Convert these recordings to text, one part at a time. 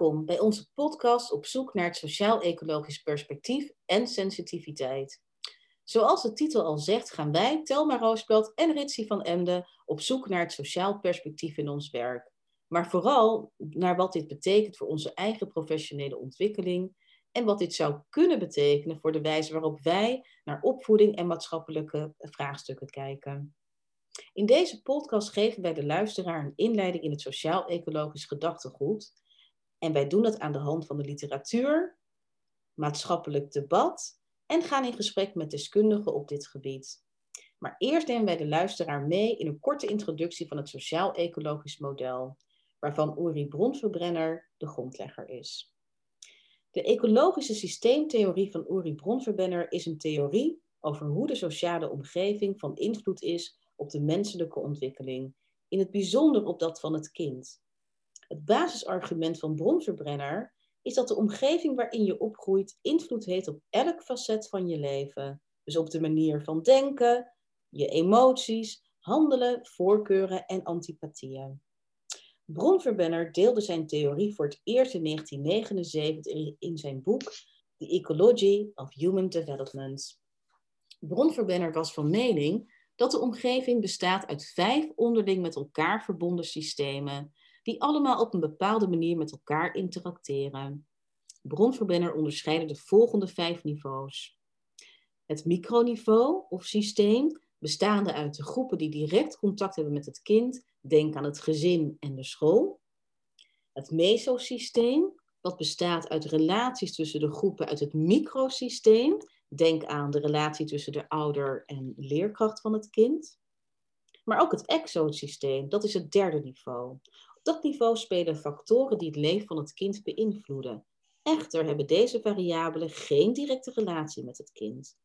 Welkom bij onze podcast op zoek naar het sociaal-ecologisch perspectief en sensitiviteit. Zoals de titel al zegt, gaan wij, Telma Roosblad en Ritsi van Emden, op zoek naar het sociaal perspectief in ons werk. Maar vooral naar wat dit betekent voor onze eigen professionele ontwikkeling en wat dit zou kunnen betekenen voor de wijze waarop wij naar opvoeding en maatschappelijke vraagstukken kijken. In deze podcast geven wij de luisteraar een inleiding in het sociaal-ecologisch gedachtegoed. En wij doen dat aan de hand van de literatuur, maatschappelijk debat en gaan in gesprek met deskundigen op dit gebied. Maar eerst nemen wij de luisteraar mee in een korte introductie van het sociaal-ecologisch model, waarvan Uri Bronverbrenner de grondlegger is. De ecologische systeemtheorie van Uri Bronverbrenner is een theorie over hoe de sociale omgeving van invloed is op de menselijke ontwikkeling, in het bijzonder op dat van het kind. Het basisargument van Bronverbrenner is dat de omgeving waarin je opgroeit invloed heeft op elk facet van je leven. Dus op de manier van denken, je emoties, handelen, voorkeuren en antipathieën. Bronverbenner deelde zijn theorie voor het eerst in 1979 in zijn boek The Ecology of Human Development. Bronverbenner was van mening dat de omgeving bestaat uit vijf onderling met elkaar verbonden systemen, die allemaal op een bepaalde manier met elkaar interacteren. Bronverbenner onderscheidde de volgende vijf niveaus. Het microniveau of systeem, bestaande uit de groepen die direct contact hebben met het kind, denk aan het gezin en de school. Het mesosysteem, wat bestaat uit relaties tussen de groepen uit het microsysteem, Denk aan de relatie tussen de ouder en leerkracht van het kind. Maar ook het exosysteem, dat is het derde niveau. Dat niveau spelen factoren die het leven van het kind beïnvloeden. Echter hebben deze variabelen geen directe relatie met het kind.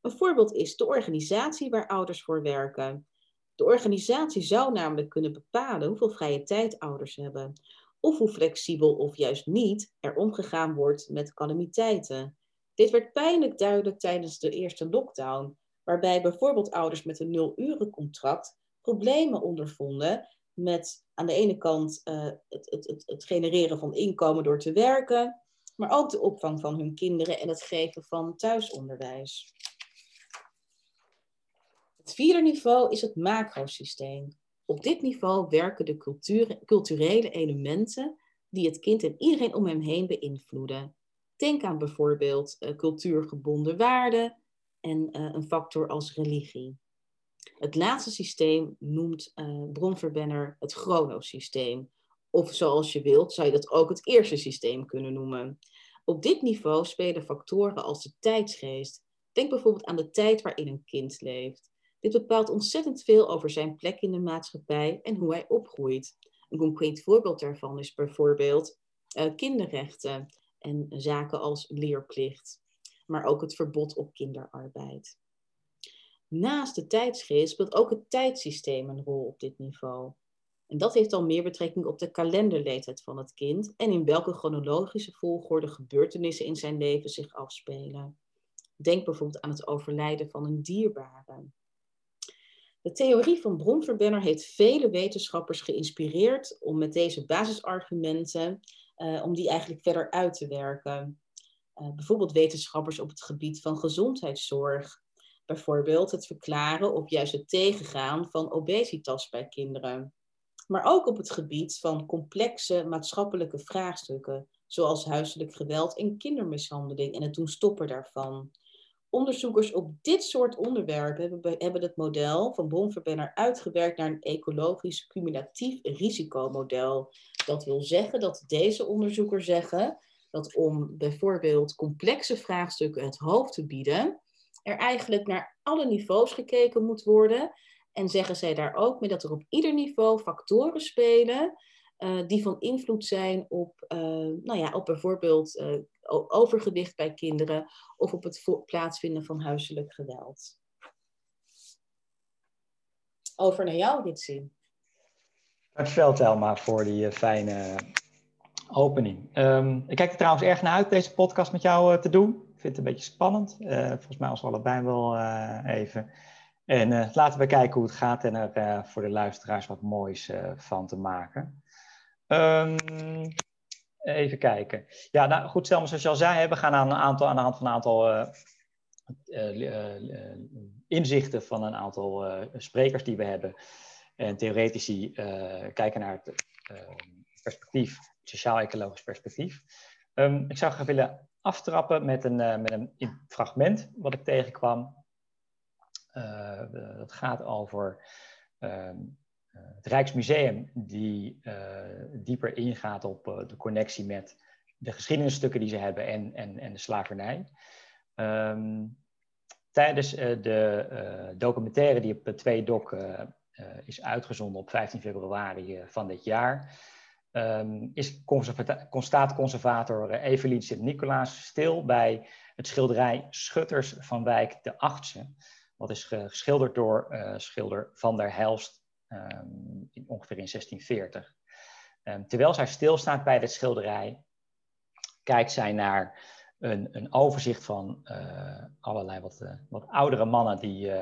Een voorbeeld is de organisatie waar ouders voor werken. De organisatie zou namelijk kunnen bepalen hoeveel vrije tijd ouders hebben, of hoe flexibel of juist niet er omgegaan wordt met calamiteiten. Dit werd pijnlijk duidelijk tijdens de eerste lockdown, waarbij bijvoorbeeld ouders met een nul-uren-contract problemen ondervonden met aan de ene kant uh, het, het, het, genereren van inkomen door te werken, maar ook de opvang van hun kinderen en het geven van thuisonderwijs. Het vierde niveau is het macrosysteem. Op dit niveau werken de culturele elementen die het kind en iedereen om hem heen beïnvloeden. Denk aan bijvoorbeeld uh, cultuurgebonden waarden en uh, een factor als religie. Het laatste systeem noemt uh, Bronverbenner het chronosysteem. Of zoals je wilt, zou je dat ook het eerste systeem kunnen noemen. Op dit niveau spelen factoren als de tijdsgeest. Denk bijvoorbeeld aan de tijd waarin een kind leeft. Dit bepaalt ontzettend veel over zijn plek in de maatschappij en hoe hij opgroeit. Een concreet voorbeeld daarvan is bijvoorbeeld uh, kinderrechten en zaken als leerplicht, maar ook het verbod op kinderarbeid. Naast de tijdsgeest speelt ook het tijdsysteem een rol op dit niveau. En dat heeft al meer betrekking op de kalenderleeftijd van het kind en in welke chronologische volgorde gebeurtenissen in zijn leven zich afspelen. Denk bijvoorbeeld aan het overlijden van een dierbare. De theorie van Bronverbenner heeft vele wetenschappers geïnspireerd om met deze basisargumenten uh, om die eigenlijk verder uit te werken. Uh, bijvoorbeeld wetenschappers op het gebied van gezondheidszorg. Bijvoorbeeld het verklaren of juist het tegengaan van obesitas bij kinderen. Maar ook op het gebied van complexe maatschappelijke vraagstukken, zoals huiselijk geweld en kindermishandeling en het doen stoppen daarvan. Onderzoekers op dit soort onderwerpen hebben, het model van Bronverbenner uitgewerkt naar een ecologisch cumulatief risicomodel. Dat wil zeggen dat deze onderzoekers zeggen dat om bijvoorbeeld complexe vraagstukken het hoofd te bieden, er eigenlijk naar alle niveaus gekeken moet worden. En zeggen zij daar ook mee dat er op ieder niveau factoren spelen uh, die van invloed zijn op, uh, nou ja, op bijvoorbeeld uh, overgewicht bij kinderen of op het plaatsvinden van huiselijk geweld. Over naar jou, Ritsi. Dankjewel, Telma, voor die fijne opening. Um, ik kijk er trouwens erg naar uit deze podcast met jou te doen. Vind het een beetje spannend. volgens mij ons allebei wel even. En laten we kijken hoe het gaat en er voor de luisteraars wat moois van te maken. Um, Even kijken. Ja, nou goed, Selma, zoals je al zei, we gaan aan, een aantal, aan de hand van een aantal inzichten van een aantal sprekers die we hebben en theoretici kijken naar het perspectief, sociaal-ecologisch perspectief. Um, ik zou graag willen aftrappen met een, met een fragment wat ik tegenkwam. dat gaat over ehm, eh, het Rijksmuseum, die eh, dieper ingaat op eh, de connectie met de geschiedenisstukken die ze hebben en, en, en de slavernij. Ehm, tijdens de documentaire die op 2 Doc is uitgezonden op 15 februari van dit jaar, um, is constaatconservator Evelien Sint-Nicolaas stil bij het schilderij Schutters van Wijk de Achtste. Wat is geschilderd door schilder Van der Helst um, in, ongeveer in 1640. Ehm, terwijl zij stilstaat bij de schilderij, kijkt zij naar een, een overzicht van uh, allerlei wat, wat oudere mannen die,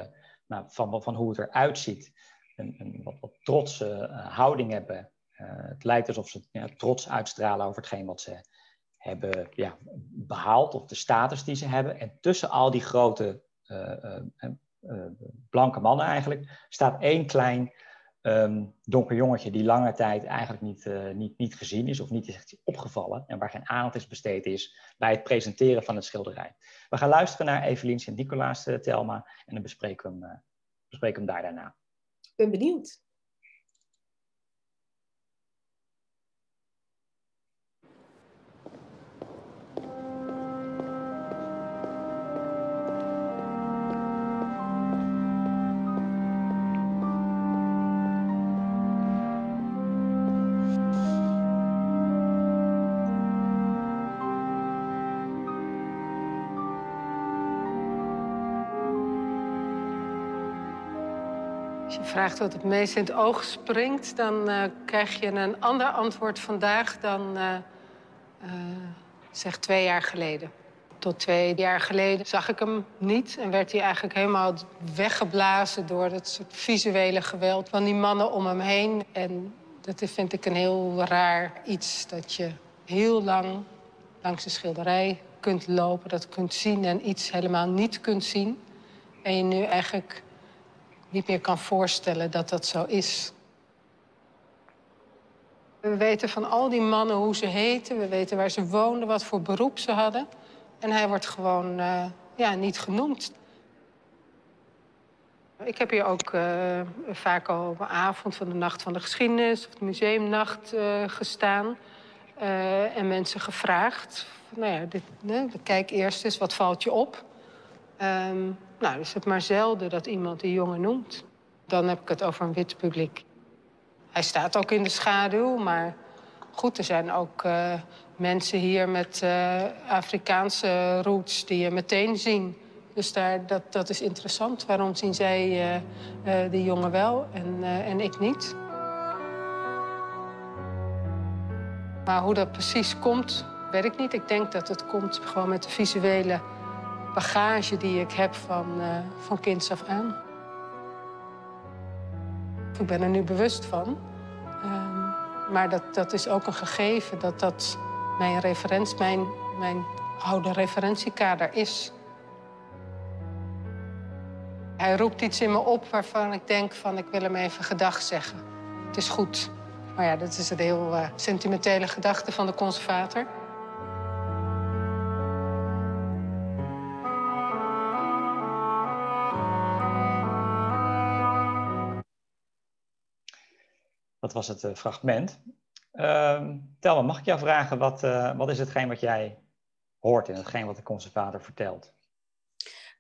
nou, van, van hoe het eruit ziet, een, een wat, wat trotse houding hebben. Het lijkt alsof ze ja, trots uitstralen over hetgeen wat ze hebben ja, behaald, of de status die ze hebben. En tussen al die grote blanke mannen eigenlijk staat één klein um, donker jongetje die lange tijd eigenlijk niet, niet, niet gezien is of niet is opgevallen en waar geen aandacht is besteed is bij het presenteren van het schilderij. We gaan luisteren naar Evelien Sint-Nicolaas Telma en dan bespreken we hem, bespreken hem daar daarna. Ik ben benieuwd. Vraagt wat het meest in het oog springt, dan uh, krijg je een ander antwoord vandaag dan uh, zeg twee jaar geleden. Tot twee jaar geleden zag ik hem niet en werd hij eigenlijk helemaal weggeblazen door het soort visuele geweld van die mannen om hem heen. En dat vind ik een heel raar iets, dat je heel lang langs de schilderij kunt lopen, dat kunt zien en iets helemaal niet kunt zien. En je nu eigenlijk niet meer kan voorstellen dat dat zo is. We weten van al die mannen hoe ze heten, we weten waar ze woonden, wat voor beroep ze hadden. En hij wordt gewoon uh, ja, niet genoemd. Ik heb hier ook uh, vaak al op een avond van de Nacht van de Geschiedenis... of de museumnacht uh, gestaan en mensen gevraagd... nou ja, dit, kijk eerst eens, wat valt je op? Um, nou, is het maar zelden dat iemand die jongen noemt. Dan heb ik het over een wit publiek. Hij staat ook in de schaduw, maar goed, er zijn ook uh, mensen hier met uh, Afrikaanse roots die je meteen zien. Dus daar, dat, dat is interessant. Waarom zien zij uh, die jongen wel en, en ik niet? Maar hoe dat precies komt, weet ik niet. Ik denk dat het komt gewoon met de visuele bagage die ik heb van, uh, van kinds af aan. Ik ben er nu bewust van. Um, maar dat, dat is ook een gegeven dat dat mijn referentie, mijn, mijn oude referentiekader is. Hij roept iets in me op waarvan ik denk van ik wil hem even gedag zeggen. Het is goed. Maar ja, dat is een heel uh, sentimentele gedachte van de conservator. Dat was het uh, fragment. Uh, Telma, mag ik jou vragen, wat, uh, wat is hetgeen wat jij hoort in hetgeen wat de conservator vertelt?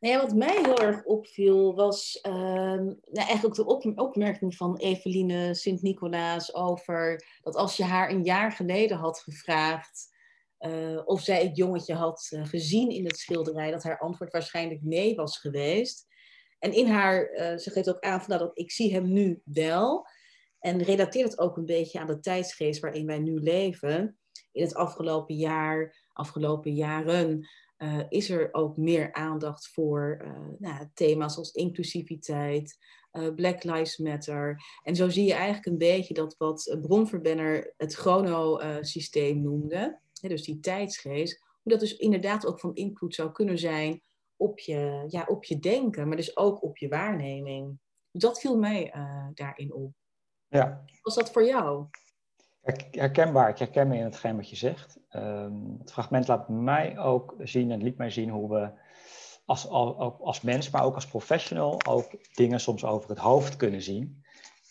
Nou ja, wat mij heel erg opviel was uh, nou eigenlijk de op opmerking van Eveline Sint-Nicolaas over dat als je haar een jaar geleden had gevraagd uh, of zij het jongetje had gezien in het schilderij, dat haar antwoord waarschijnlijk nee was geweest. En in haar, ze geeft ook aan van nou, dat ik zie hem nu wel. En relateert het ook een beetje aan de tijdsgeest waarin wij nu leven. In het afgelopen jaar, afgelopen jaren, uh, is er ook meer aandacht voor uh, nou, thema's als inclusiviteit, Black Lives Matter. En zo zie je eigenlijk een beetje dat wat Bronverbenner het chronosysteem noemde, dus die tijdsgeest, hoe dat dus inderdaad ook van invloed zou kunnen zijn op je, ja, op je denken, maar dus ook op je waarneming. Dat viel mij daarin op. Ja. Was dat voor jou? Herkenbaar, ik herken me in hetgeen wat je zegt. Ehm, het fragment laat mij ook zien en liet mij zien hoe we als, als mens, maar ook als professional, ook dingen soms over het hoofd kunnen zien.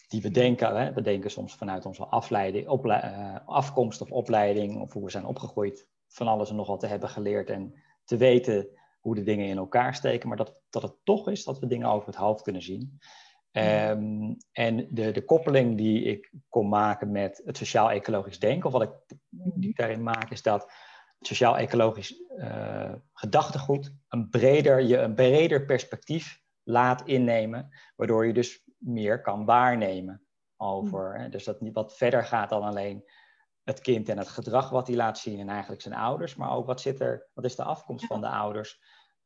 Die we denken, hè, we denken soms vanuit onze afleiding, uh, afkomst of opleiding, of hoe we zijn opgegroeid, van alles en nog wat te hebben geleerd en te weten hoe de dingen in elkaar steken, maar dat, dat het toch is dat we dingen over het hoofd kunnen zien. Um, en de, de koppeling die ik kon maken met het sociaal-ecologisch denken, of wat ik, die ik daarin maak, is dat het sociaal-ecologisch uh, gedachtegoed een breder, je een breder perspectief laat innemen, waardoor je dus meer kan waarnemen over. Hè? Dus dat niet wat verder gaat dan alleen het kind en het gedrag wat hij laat zien en eigenlijk zijn ouders, maar ook wat zit er, wat is de afkomst van de ouders,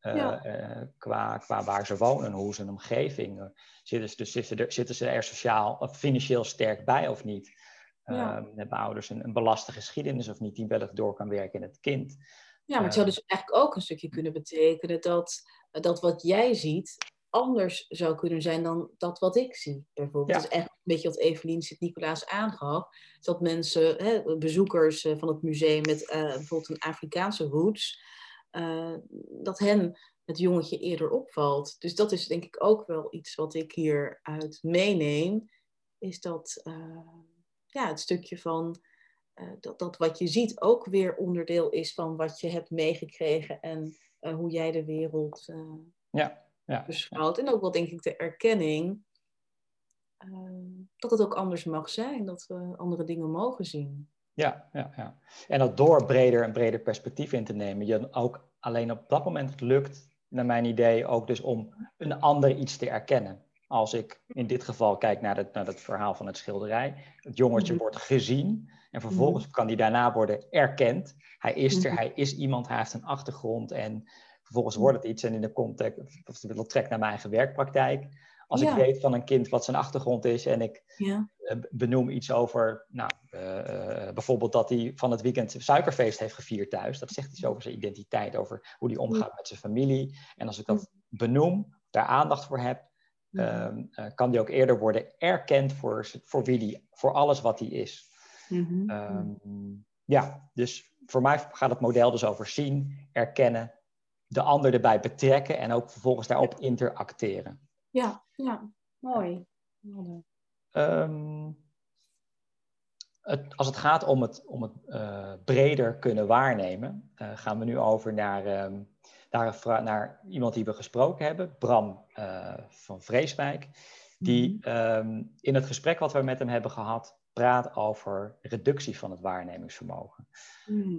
uh, qua, qua waar ze wonen, hoe hun omgeving. zitten, ze, dus, zitten, er, zitten ze er sociaal of financieel sterk bij of niet? Ja. hebben ouders een, een belaste geschiedenis of niet die wellicht door kan werken in het kind? Ja, maar het zou dus eigenlijk ook een stukje kunnen betekenen dat, dat wat jij ziet anders zou kunnen zijn dan dat wat ik zie. Bijvoorbeeld. Ja. Dat is echt een beetje wat Evelien Sint-Nicolaas aangaf. Dat mensen, hè, bezoekers van het museum met uh, bijvoorbeeld een Afrikaanse roots, uh, dat hen het jongetje eerder opvalt. Dus dat is denk ik ook wel iets wat ik hieruit meeneem. Is dat uh, ja, het stukje van uh, dat, dat wat je ziet ook weer onderdeel is van wat je hebt meegekregen en hoe jij de wereld ja, ja, beschouwt. En ook wel denk ik de erkenning dat het ook anders mag zijn, dat we andere dingen mogen zien. Ja, ja, ja. En dat door breder en breder perspectief in te nemen, je ook alleen op dat moment lukt, naar mijn idee, ook dus om een ander iets te erkennen. Als ik in dit geval kijk naar het, naar het verhaal van het schilderij, het jongetje mhm. wordt gezien en vervolgens mhm. kan die daarna worden erkend. Hij is er, mhm. hij is iemand, hij heeft een achtergrond en vervolgens wordt het iets en in de context, of het trekt naar mijn eigen werkpraktijk. Als ik weet van een kind wat zijn achtergrond is en ik ja. Eh, benoem iets over, nou, uh, bijvoorbeeld dat hij van het weekend suikerfeest heeft gevierd thuis. Dat zegt iets over zijn identiteit, over hoe hij omgaat met zijn familie. En als ik dat benoem, daar aandacht voor heb, uh, kan die ook eerder worden erkend voor, voor wie die, voor alles wat hij is. Mm -hmm. ja, dus voor mij gaat het model dus over zien, erkennen, de ander erbij betrekken en ook vervolgens daarop interacteren. Ja, ja, mooi. Um, het, als het gaat om het, om het uh, breder kunnen waarnemen, uh, gaan we nu over naar, um, naar, naar, iemand die we gesproken hebben, Bram uh, van Vreeswijk, die um, in het gesprek wat we met hem hebben gehad, praat over reductie van het waarnemingsvermogen. Mm.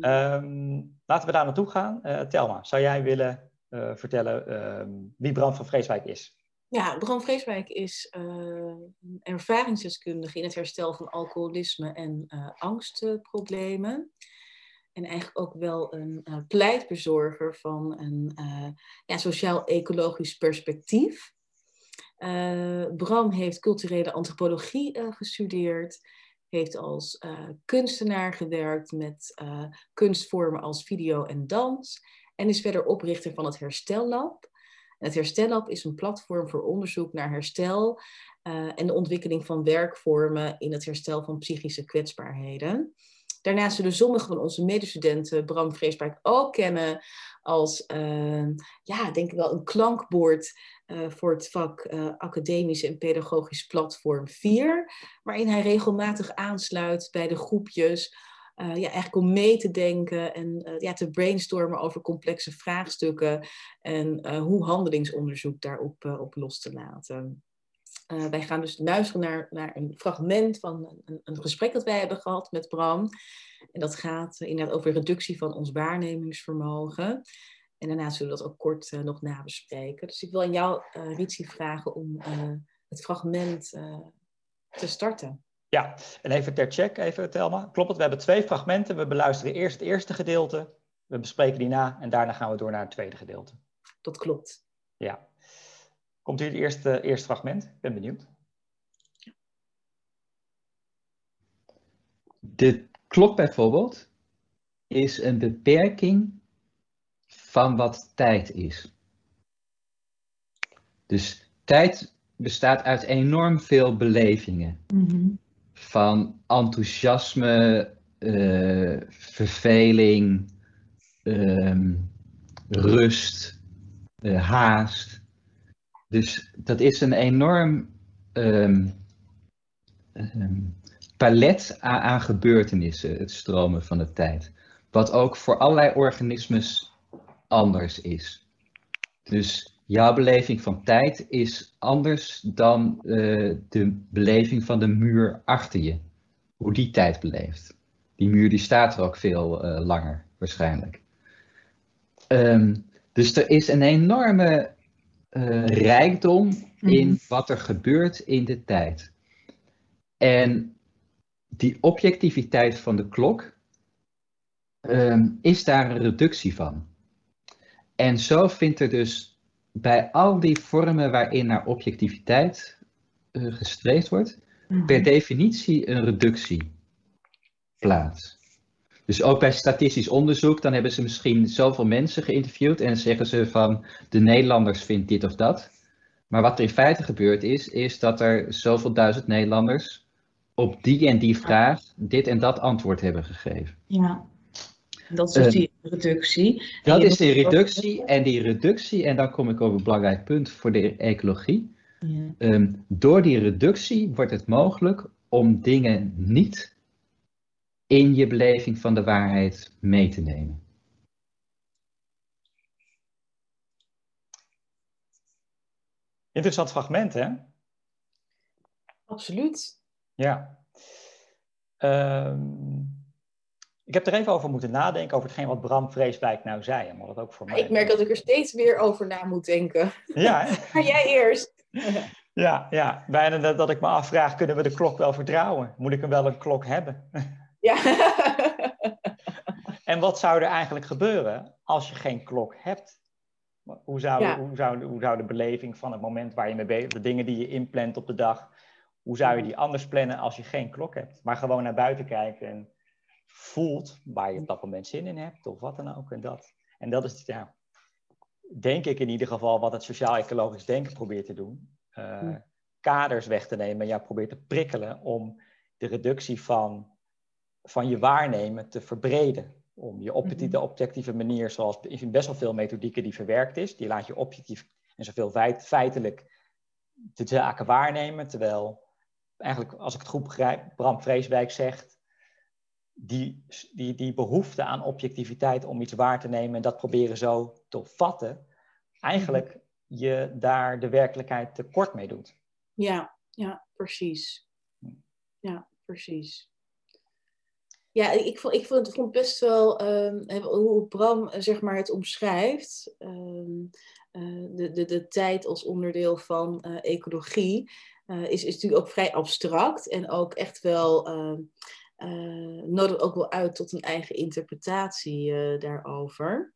laten we daar naartoe gaan. Telma, zou jij willen vertellen wie Bram van Vreeswijk is? Ja, Bram Vreeswijk is uh, ervaringsdeskundige in het herstel van alcoholisme en uh, angstproblemen. En eigenlijk ook wel een uh, pleitbezorger van een ja, sociaal-ecologisch perspectief. Bram heeft culturele antropologie gestudeerd, heeft als kunstenaar gewerkt met kunstvormen als video en dans en is verder oprichter van het Herstellab het Herstellab is een platform voor onderzoek naar herstel uh, en de ontwikkeling van werkvormen in het herstel van psychische kwetsbaarheden. Daarnaast zullen sommige van onze medestudenten Bram Vreesbaak ook kennen als, uh, ja, denk ik wel, een klankbord uh, voor het vak uh, academisch en pedagogisch platform 4, waarin hij regelmatig aansluit bij de groepjes ja, eigenlijk om mee te denken en uh, ja, te brainstormen over complexe vraagstukken en uh, hoe handelingsonderzoek daarop op los te laten. wij gaan dus luisteren naar, naar een fragment van een, een, gesprek dat wij hebben gehad met Bram. En dat gaat inderdaad over reductie van ons waarnemingsvermogen. En daarna zullen we dat ook kort nog nabespreken. Dus ik wil aan jou, Ritsi, vragen om het fragment te starten. Ja, en even ter check, even Telma. Klopt het, we hebben twee fragmenten. We beluisteren eerst het eerste gedeelte, we bespreken die na en daarna gaan we door naar het tweede gedeelte. Dat klopt. Ja. Komt hier het eerste, eerste fragment? Ik ben benieuwd. De klok bijvoorbeeld is een beperking van wat tijd is. Dus tijd bestaat uit enorm veel belevingen. Van enthousiasme, eh, verveling, ehm, rust, eh, haast. Dus dat is een enorm ehm, ehm, palet aan, aan gebeurtenissen, het stromen van de tijd. Wat ook voor allerlei organismes anders is. Dus jouw beleving van tijd is anders dan eh, de beleving van de muur achter je. Hoe die tijd beleeft. Die muur die staat er ook veel eh, langer, waarschijnlijk. Ehm, dus er is een enorme eh, rijkdom in Mhm. wat er gebeurt in de tijd. En die objectiviteit van de klok ehm, is daar een reductie van. En zo vindt er dus bij al die vormen waarin naar objectiviteit eh, gestreefd wordt, per definitie een reductie plaats. Dus ook bij statistisch onderzoek, dan hebben ze misschien zoveel mensen geïnterviewd en zeggen ze van de Nederlanders vindt dit of dat. Maar wat er in feite gebeurd is, is dat er zoveel duizend Nederlanders op die en die vraag dit en dat antwoord hebben gegeven. Ja, dat is dus Eh, die reductie. Dat is ook- reductie en die reductie, en dan kom ik op een belangrijk punt voor de ecologie. Ja. Ehm, door die reductie wordt het mogelijk om dingen niet in je beleving van de waarheid mee te nemen. Interessant fragment, hè? Absoluut. Ja. Ehm, ik heb er even over moeten nadenken over hetgeen wat Bram Vreeswijk nou zei. Omdat het ook voor mij... Ik merk dat ik er steeds weer over na moet denken. Ja? Ga jij eerst. ja, ja. bijna dat, dat ik me afvraag, kunnen we de klok wel vertrouwen? Moet ik hem wel een klok hebben? Ja. En wat zou er eigenlijk gebeuren als je geen klok hebt? Hoe zou, Ja. hoe zou, hoe zou de beleving van het moment waar je mee bezig de dingen die je inplant op de dag, hoe zou je die anders plannen als je geen klok hebt? Maar gewoon naar buiten kijken en voelt waar je op dat moment zin in hebt of wat dan ook. En dat, en dat is, ja, denk ik in ieder geval, wat het sociaal-ecologisch denken probeert te doen. Eh. Kaders weg te nemen en jou probeert te prikkelen om de reductie van, van je waarnemen te verbreden. Om je op Mhm. de objectieve manier, zoals in best wel veel methodieken die verwerkt is, die laat je objectief en zoveel feit, feitelijk de zaken waarnemen. Terwijl, eigenlijk, als ik het goed begrijp, Bram Vreeswijk zegt, die, die, die behoefte aan objectiviteit om iets waar te nemen en dat proberen zo te vatten, eigenlijk je daar de werkelijkheid tekort mee doet. Ja, ja, precies. Ja, precies. Ja, ik vond, ik vond, vond best wel ehm, hoe Bram eh, zeg maar, het omschrijft. ehm, eh, de, de, de tijd als onderdeel van eh, ecologie is, is natuurlijk ook vrij abstract en ook echt wel ehm, eh, nodigt ook wel uit tot een eigen interpretatie eh, daarover.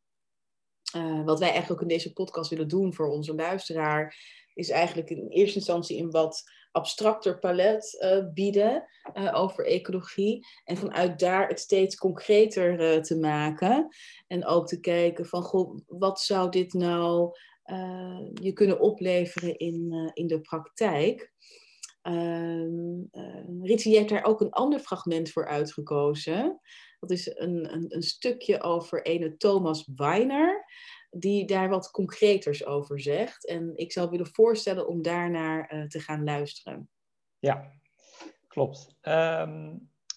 Eh, wat wij eigenlijk ook in deze podcast willen doen voor onze luisteraar, is eigenlijk in eerste instantie een wat abstracter palet bieden over ecologie. En vanuit daar het steeds concreter te maken. En ook te kijken van, goh, wat zou dit nou je kunnen opleveren in, in de praktijk? Ehm eh, Ritsie, je hebt daar ook een ander fragment voor uitgekozen. Dat is een, een, een stukje over ene Thomas Weiner die daar wat concreters over zegt. En ik zou willen voorstellen om daarnaar eh, te gaan luisteren. Ja, klopt. Ehm,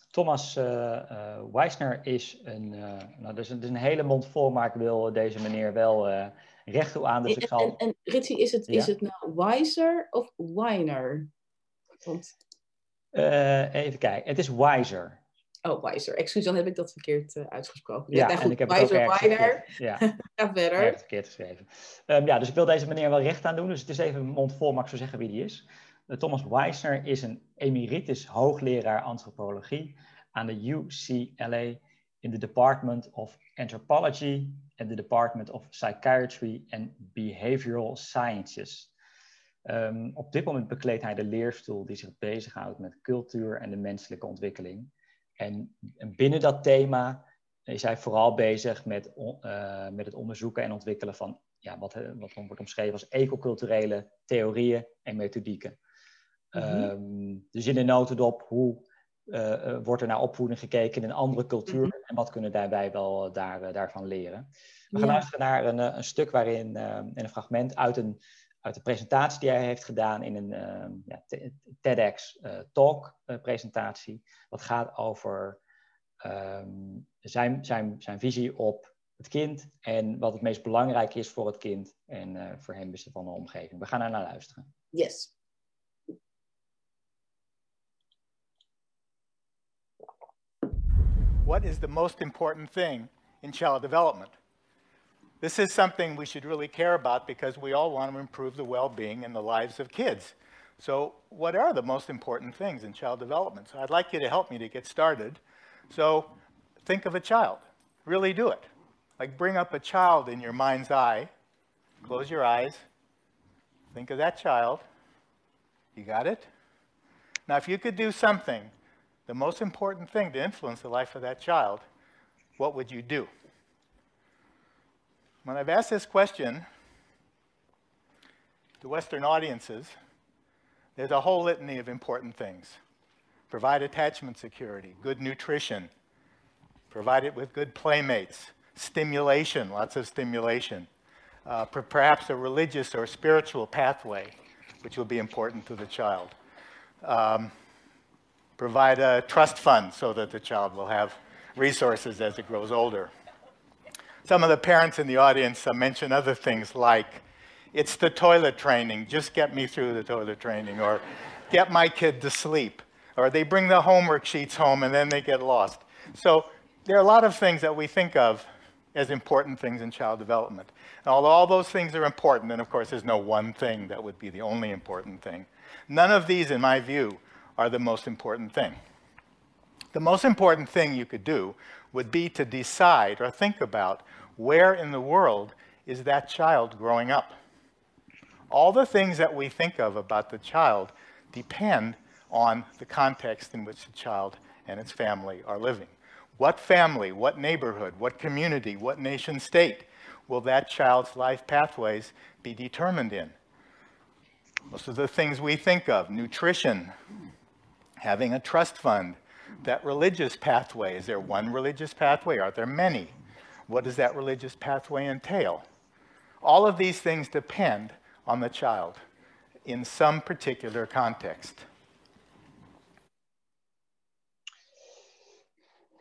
Thomas eh, Weisner is een, nou, dat is een, dat is een hele mond vol, maar ik wil deze meneer wel recht toe aan. Dus ik en, zal... en, en Ritsie, is het, Ja. is het nou Wiser of Weiner? Eh, even kijken, het is Wiser. oh, Wiser. Excuus, dan heb ik dat verkeerd eh, uitgesproken. Ja, en ik heb het ook Wiser, verkeerd, ja, Ga verder. ergens verkeerd geschreven. Ehm, ja, dus ik wil deze meneer wel recht aan doen. Dus het is even mond vol, maar ik zou zeggen wie die is. Eh, Thomas Weisner is een emeritus hoogleraar antropologie aan de UCLA in de Department of Anthropology en de Department of Psychiatry and Behavioral Sciences. Ehm, op dit moment bekleedt hij de leerstoel die zich bezighoudt met cultuur en de menselijke ontwikkeling. En, en binnen dat thema is hij vooral bezig met, uh, met het onderzoeken en ontwikkelen van ja, wat, wat wordt omschreven als ecoculturele theorieën en methodieken. Mm -hmm. dus in de notendop, hoe uh, wordt er naar opvoeding gekeken in een andere cultuur mhm. en wat kunnen daarbij wel daar, daarvan leren. We gaan luisteren naar een, een stuk waarin, in een fragment uit een, uit de presentatie die hij heeft gedaan in een uh, ja, TEDx Talk presentatie. Wat gaat over um, zijn, zijn, zijn visie op het kind en wat het meest belangrijk is voor het kind en uh, voor hem is van de omgeving. We gaan daar naar luisteren. Yes. What is the most important thing in child development? This is something we should really care about because we all want to improve the well-being and the lives of kids. So what are the most important things in child development? So I'd like you to help me to get started. So think of a child. Really do it. Like bring up a child in your mind's eye. Close your eyes. Think of that child. You got it? Now, if you could do something, the most important thing to influence the life of that child, what would you do? When I've asked this question to Western audiences, there's a whole litany of important things. Provide attachment security, good nutrition, provide it with good playmates, stimulation, lots of stimulation, uh, perhaps a religious or spiritual pathway, which will be important to the child. Um, provide a trust fund so that the child will have resources as it grows older. Some of the parents in the audience uh, mention other things like, it's the toilet training, just get me through the toilet training, or get my kid to sleep, or they bring the homework sheets home and then they get lost. So there are a lot of things that we think of as important things in child development. And although all those things are important, and of course there's no one thing that would be the only important thing, none of these, in my view, are the most important thing. The most important thing you could do would be to decide or think about where in the world is that child growing up. All the things that we think of about the child depend on the context in which the child and its family are living. What family, what neighborhood, what community, what nation state will that child's life pathways be determined in? Most of the things we think of, nutrition, having a trust fund, that religious pathway, is there one religious pathway? Are there many? What does that religious pathway entail? All of these things depend on the child in some particular context.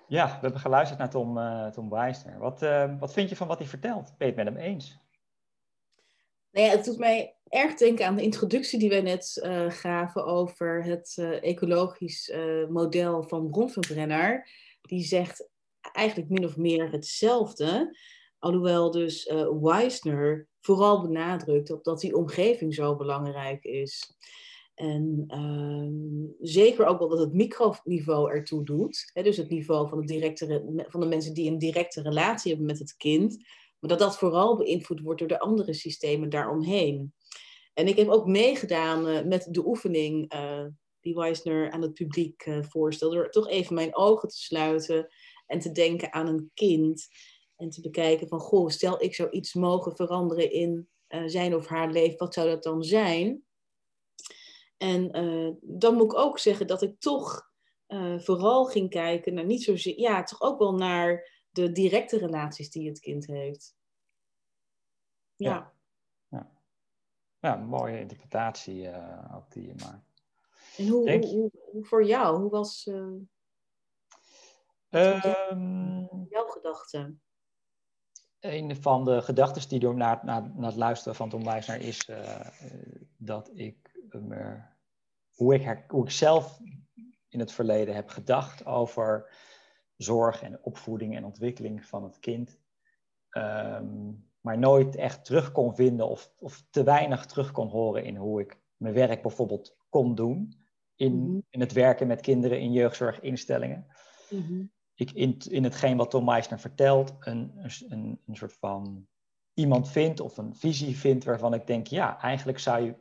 Ja, we hebben geluisterd naar Tom, uh, Tom Wijster. Wat, uh, wat vind je van wat hij vertelt? Ben je het met hem eens? Nou ja, het doet mij erg denken aan de introductie die wij net uh, gaven over het ecologisch model van Bronfenbrenner. Die zegt eigenlijk min of meer hetzelfde. Alhoewel dus Wijsner vooral benadrukt op dat die omgeving zo belangrijk is. En uh, zeker ook wel dat het microniveau ertoe doet. Hè, dus het niveau van, de directe, van de mensen die een directe relatie hebben met het kind. Maar dat dat vooral beïnvloed wordt door de andere systemen daaromheen. En ik heb ook meegedaan uh, met de oefening uh, die Weisner aan het publiek uh, voorstelde. Door toch even mijn ogen te sluiten en te denken aan een kind. En te bekijken van, goh, stel ik zou iets mogen veranderen in zijn of haar leven. Wat zou dat dan zijn? En dan moet ik ook zeggen dat ik toch vooral ging kijken naar niet zozeer, ja, toch ook wel naar de directe relaties die het kind heeft. Ja. Ja, ja. een mooie interpretatie uh, ook die je maakt. En hoe, Denk... hoe, hoe, hoe, voor jou, hoe was um... jouw gedachte? Een van de gedachten die door naar, naar, naar het luisteren van Tom Wijsner is dat ik hoe, ik, hoe ik zelf in het verleden heb gedacht over zorg en opvoeding en ontwikkeling van het kind. Um, maar nooit echt terug kon vinden of, of te weinig terug kon horen in hoe ik mijn werk bijvoorbeeld kon doen. In, mm-hmm. in het werken met kinderen in jeugdzorginstellingen. Mm-hmm. Ik in, in hetgeen wat Tom Meisner vertelt, een, een, een soort van iemand vindt of een visie vindt waarvan ik denk, ja, eigenlijk zou je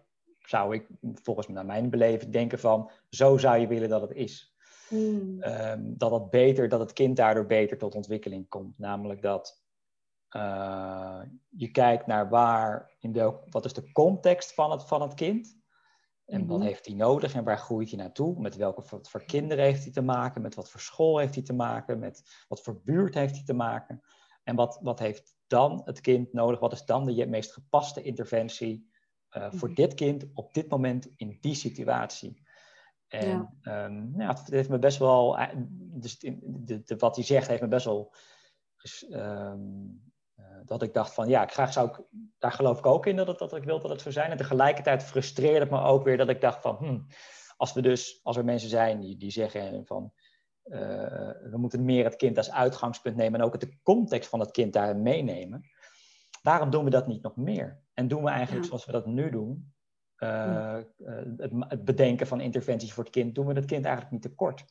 zou ik volgens naar mijn beleving denken van, zo zou je willen dat het is. Hmm. Ehm, dat het beter, dat het kind daardoor beter tot ontwikkeling komt. Namelijk dat eh, je kijkt naar waar, in de, wat is de context van het, van het kind. En wat Mhm. heeft hij nodig en waar groeit hij naartoe? Met welke wat voor kinderen heeft hij te maken? Met wat voor school heeft hij te maken? Met wat voor buurt heeft hij te maken? En wat, wat heeft dan het kind nodig? Wat is dan de meest gepaste interventie eh, voor Mhm. dit kind op dit moment in die situatie? En Ja. ehm, ja, het heeft me best wel, eh, dus de, de, wat hij zegt heeft me best wel, ehm, eh, dat ik dacht van ja, ik graag zou ik, daar geloof ik ook in dat, het, dat ik wil dat het zo zijn. En tegelijkertijd frustreerde het me ook weer dat ik dacht van, hmm, als we dus, als er mensen zijn die, die zeggen van, eh, we moeten meer het kind als uitgangspunt nemen en ook de context van het kind daarin meenemen. Waarom doen we dat niet nog meer? En doen we eigenlijk Ja. zoals we dat nu doen, eh, eh, het, het bedenken van interventies voor het kind, doen we het kind eigenlijk niet tekort.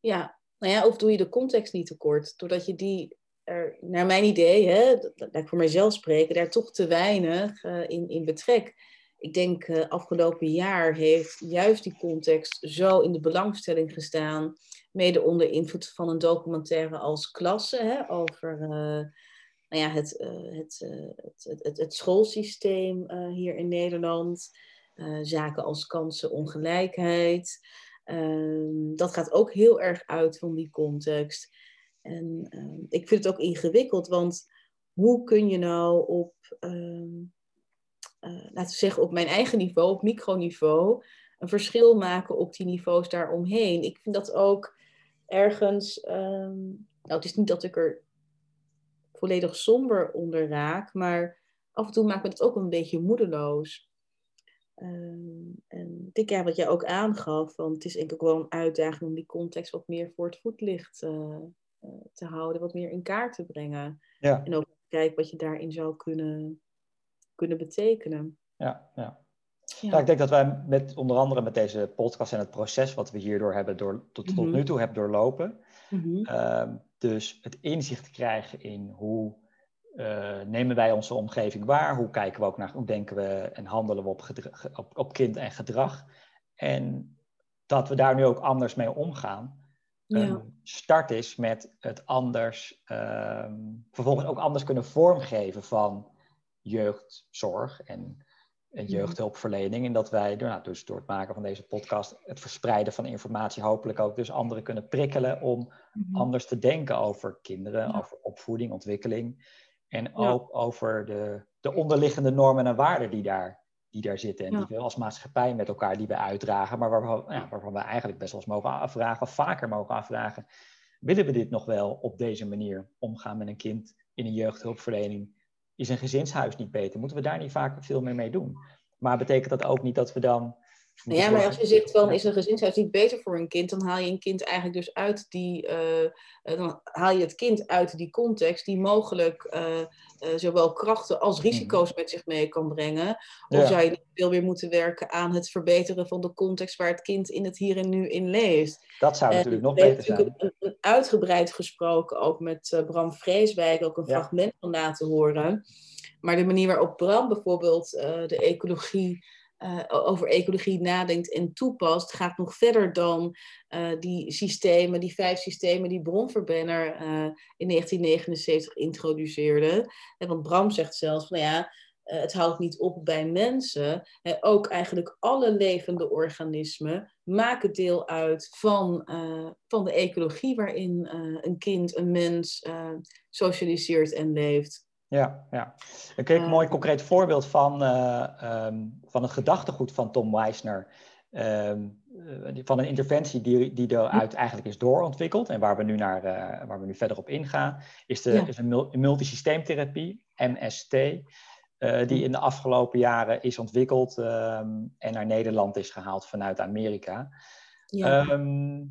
Ja, nou ja, of doe je de context niet tekort, doordat je die er, naar mijn idee, hè, dat, dat ik voor mijzelf spreken, daar toch te weinig eh, in, in betrek. Ik denk afgelopen jaar heeft juist die context zo in de belangstelling gestaan, mede onder invloed van een documentaire als Klasse, hè, over nou ja, het, eh, het, eh, het, het, het, het schoolsysteem eh, hier in Nederland, zaken als kansenongelijkheid. Ehm, dat gaat ook heel erg uit van die context. En ehm, ik vind het ook ingewikkeld, want hoe kun je nou op, ehm, eh, laten we zeggen, op mijn eigen niveau, op microniveau, een verschil maken op die niveaus daaromheen? Ik vind dat ook ergens, nou het is niet dat ik er volledig somber onder raak, maar af en toe maakt me dat ook een beetje moedeloos. Ehm, en ik ja, wat jij ook aangaf, want het is denk ik wel een uitdaging om die context wat meer voor het voetlicht eh, eh, te houden, wat meer in kaart te brengen. Ja, En ook kijken wat je daarin zou kunnen, kunnen betekenen. ja, ja. Ja. Ja, ik denk dat wij met onder andere met deze podcast en het proces wat we hierdoor hebben door, tot, tot Mhm. nu toe hebben doorlopen, Mhm. Ehm, dus het inzicht krijgen in hoe eh, nemen wij onze omgeving waar, hoe kijken we ook naar, hoe denken we en handelen we op, op, op kind en gedrag. En dat we daar nu ook anders mee omgaan. Ja. Een start is met het anders, ehm, vervolgens ook anders kunnen vormgeven van jeugdzorg en. Jeugdhulpverlening. En dat wij door, nou, dus door het maken van deze podcast, het verspreiden van informatie, hopelijk ook dus anderen kunnen prikkelen om Mhm. anders te denken over kinderen, Ja. over opvoeding, ontwikkeling. En Ja. ook over de, de onderliggende normen en waarden die daar, die daar zitten. En Ja. die we als maatschappij met elkaar die we uitdragen. Maar waarvan, ja, waarvan we eigenlijk best wel eens mogen afvragen, of vaker mogen afvragen. Willen we dit nog wel op deze manier omgaan met een kind in een jeugdhulpverlening? Is een gezinshuis niet beter? Moeten we daar niet vaak veel meer mee doen? Maar betekent dat ook niet dat we dan. Nou ja, maar als je zegt van is een gezinshuis niet beter voor een kind, dan haal je een kind eigenlijk dus uit die, eh, eh, dan haal je het kind uit die context die mogelijk eh, zowel krachten als risico's met zich mee kan brengen. Of Mhm. Ja. zou je veel meer moeten werken aan het verbeteren van de context waar het kind in het hier en nu in leeft? Dat zou natuurlijk nog beter zijn. een, een uitgebreid gesproken, ook met Bram Vreeswijk, ook een Ja. fragment van laten horen. Maar de manier waarop Bram bijvoorbeeld de ecologie, eh, over ecologie nadenkt en toepast, gaat nog verder dan eh, die systemen, die vijf systemen die Bronverbenner eh, in 1979 introduceerde. En want Bram zegt zelfs van nou ja, het houdt niet op bij mensen. Ook eigenlijk alle levende organismen maken deel uit van, van de ecologie waarin een kind, een mens socialiseert en leeft. Ja, ja. Kreeg een Eh, mooi concreet voorbeeld van, ehm, van het gedachtegoed van Tom Weisner. Ehm, eh, van een interventie die, die eruit eigenlijk is doorontwikkeld en waar we nu, naar, eh, waar we nu verder op ingaan, is, de, Ja. is een mul- multisysteemtherapie, MST, die in de afgelopen jaren is ontwikkeld ehm, en naar Nederland is gehaald vanuit Amerika. Ja. Ehm,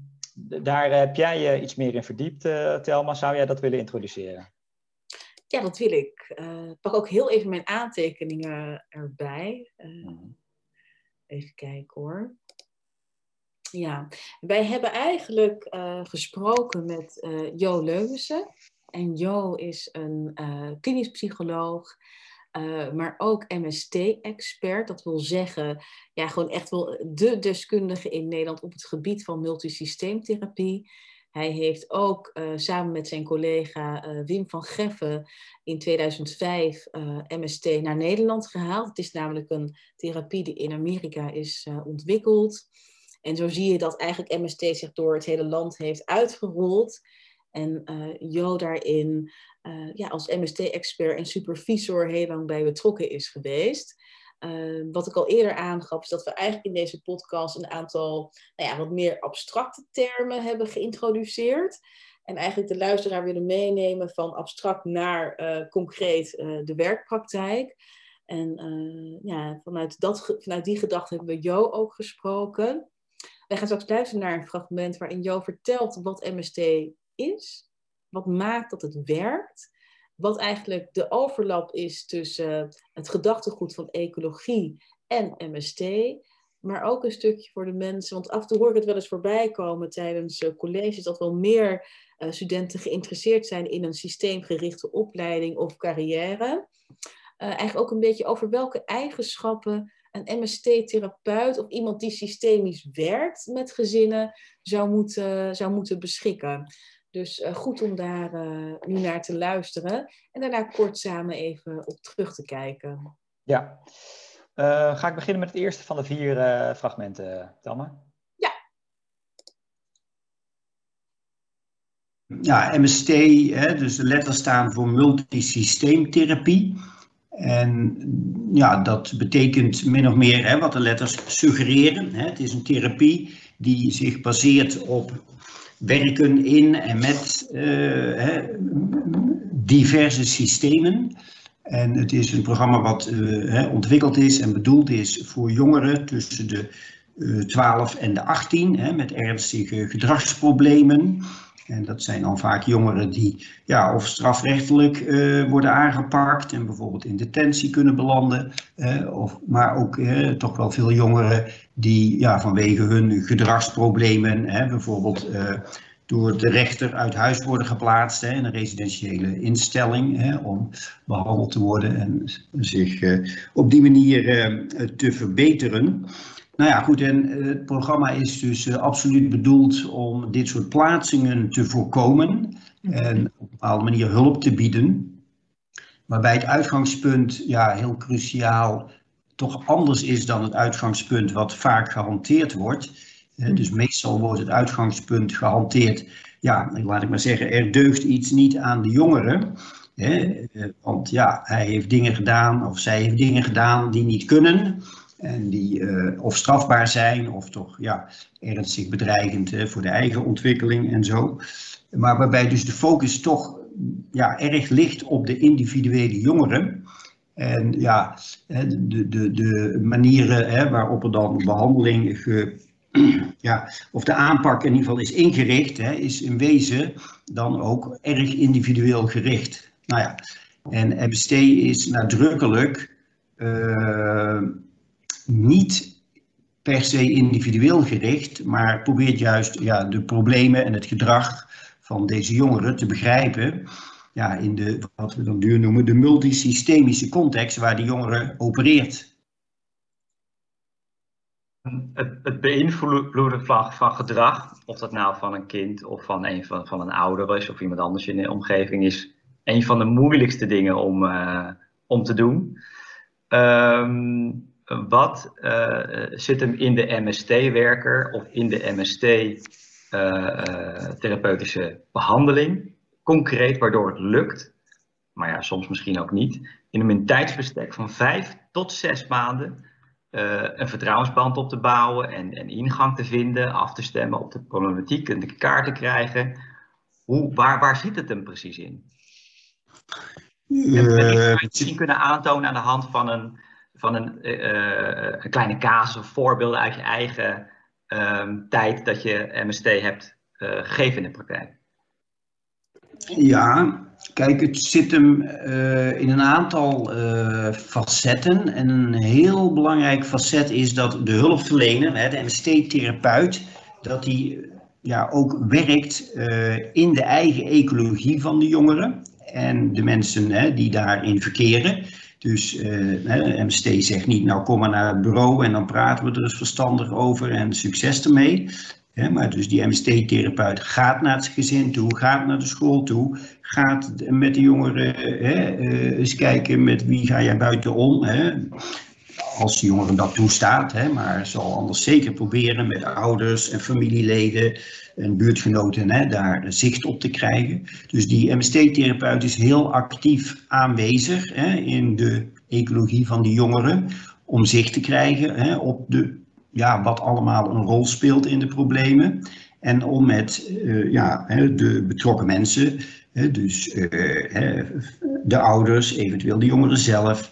daar heb jij je iets meer in verdiept, Telma. Zou jij dat willen introduceren? Ja, dat wil ik. Ik pak ook heel even mijn aantekeningen erbij. Eh, Mhm. even kijken hoor. Ja, wij hebben eigenlijk eh, gesproken met Jo Leuwensen. En Jo is een klinisch psycholoog uh, maar ook MST-expert. Dat wil zeggen, ja, gewoon echt wel de deskundige in Nederland op het gebied van multisysteemtherapie. Hij heeft ook uh, samen met zijn collega uh, Wim van Geffen in 2005 MST naar Nederland gehaald. Het is namelijk een therapie die in Amerika is ontwikkeld. En zo zie je dat eigenlijk MST zich door het hele land heeft uitgerold. En Jo daarin ja, als MST-expert en supervisor heel lang bij betrokken is geweest. Uh, wat ik al eerder aangaf, is dat we eigenlijk in deze podcast een aantal nou ja, wat meer abstracte termen hebben geïntroduceerd. En eigenlijk de luisteraar willen meenemen van abstract naar uh, concreet de werkpraktijk. En ja, vanuit, dat, vanuit die gedachte hebben we Jo ook gesproken. Wij gaan straks luisteren naar een fragment waarin Jo vertelt wat MST is wat maakt dat het werkt. Wat eigenlijk de overlap is tussen het gedachtegoed van ecologie en MST. Maar ook een stukje voor de mensen. Want af en toe hoor ik het wel eens voorbij komen tijdens uh, colleges dat wel meer uh, studenten geïnteresseerd zijn in een systeemgerichte opleiding of carrière. Eigenlijk ook een beetje over welke eigenschappen een MST-therapeut of iemand die systemisch werkt met gezinnen zou moeten, zou moeten beschikken. Dus uh, goed om daar uh, nu naar te luisteren en daarna kort samen even op terug te kijken. Ja, uh, ga ik beginnen met het eerste van de vier fragmenten, Tamme? Ja. Ja, MST, hè, dus de letters staan voor multisysteemtherapie. En ja, dat betekent min of meer hè, wat de letters suggereren. Hè. Het is een therapie die zich baseert op werken in en met uh, diverse systemen. En het is een programma wat uh, ontwikkeld is en bedoeld is voor jongeren tussen de uh, 12 en de 18 hè, met ernstige gedragsproblemen. En dat zijn dan vaak jongeren die ja, of strafrechtelijk uh, worden aangepakt en bijvoorbeeld in detentie kunnen belanden. Uh, of, maar ook uh, toch wel veel jongeren die ja, vanwege hun gedragsproblemen, bijvoorbeeld door de rechter uit huis worden geplaatst hè, in een residentiële instelling om behandeld te worden en zich op die manier te verbeteren. Nou ja, goed, en eh, het programma is dus uh, absoluut bedoeld om dit soort plaatsingen te voorkomen en op een bepaalde manier hulp te bieden. Waarbij het uitgangspunt ja, heel cruciaal toch anders is dan het uitgangspunt wat vaak gehanteerd wordt. Uh, dus meestal wordt het uitgangspunt gehanteerd, ja, laat ik maar zeggen, er deugt iets niet aan de jongeren. Hè, want ja, hij heeft dingen gedaan of zij heeft dingen gedaan die niet kunnen. En die uh, of strafbaar zijn of toch ja, ernstig bedreigend uh, voor de eigen ontwikkeling en zo. Maar waarbij dus de focus toch ja, erg ligt op de individuele jongeren. En ja, de, de, de manieren hè, waarop er dan behandeling ge, ja, of de aanpak in ieder geval is ingericht, hè, is in wezen dan ook erg individueel gericht. Nou ja, en MST is nadrukkelijk niet per se individueel gericht, maar probeert juist ja, de problemen en het gedrag van deze jongeren te begrijpen. Ja, in de, wat we dan duur noemen, de multisystemische context waar die jongeren opereert. Het, het beïnvloeden van, van gedrag, of dat nou van een kind of van een, van, van een ouder is of iemand anders in de omgeving, is een van de moeilijkste dingen om, uh, om te doen. Um, wat uh, zit hem in de MST-werker of in de MST-therapeutische uh, uh, behandeling, concreet, waardoor het lukt, maar ja, soms misschien ook niet, in een tijdsbestek van vijf tot zes maanden een vertrouwensband op te bouwen en, en ingang te vinden, af te stemmen op de problematiek en de kaart te krijgen. Hoe, waar, waar zit het hem precies in? En, en misschien kunnen aantonen aan de hand van een, van een, uh, een kleine casus of voorbeelden uit je eigen um, tijd dat je MST hebt uh, gegeven in de praktijk? Ja, kijk, het zit hem uh, in een aantal facetten. En een heel belangrijk facet is dat de hulpverlener, hè, de MST-therapeut, dat die ja, ook werkt in de eigen ecologie van de jongeren en de mensen hè, die daarin verkeren. Dus uh, MST zegt niet, nou kom maar naar het bureau en dan praten we er eens verstandig over en succes ermee. maar dus die MST-therapeut gaat naar het gezin toe, gaat naar de school toe, gaat met de jongeren uh, eens kijken met wie ga jij buitenom. Hè? Als de jongeren dat toestaat, hè, maar zal anders zeker proberen met ouders en familieleden en buurtgenoten hè, daar zicht op te krijgen. Dus die MST-therapeut is heel actief aanwezig hè, in de ecologie van die jongeren om zicht te krijgen hè, op de, ja, wat allemaal een rol speelt in de problemen. En om met uh, ja, de betrokken mensen, dus uh, de ouders, eventueel de jongeren zelf,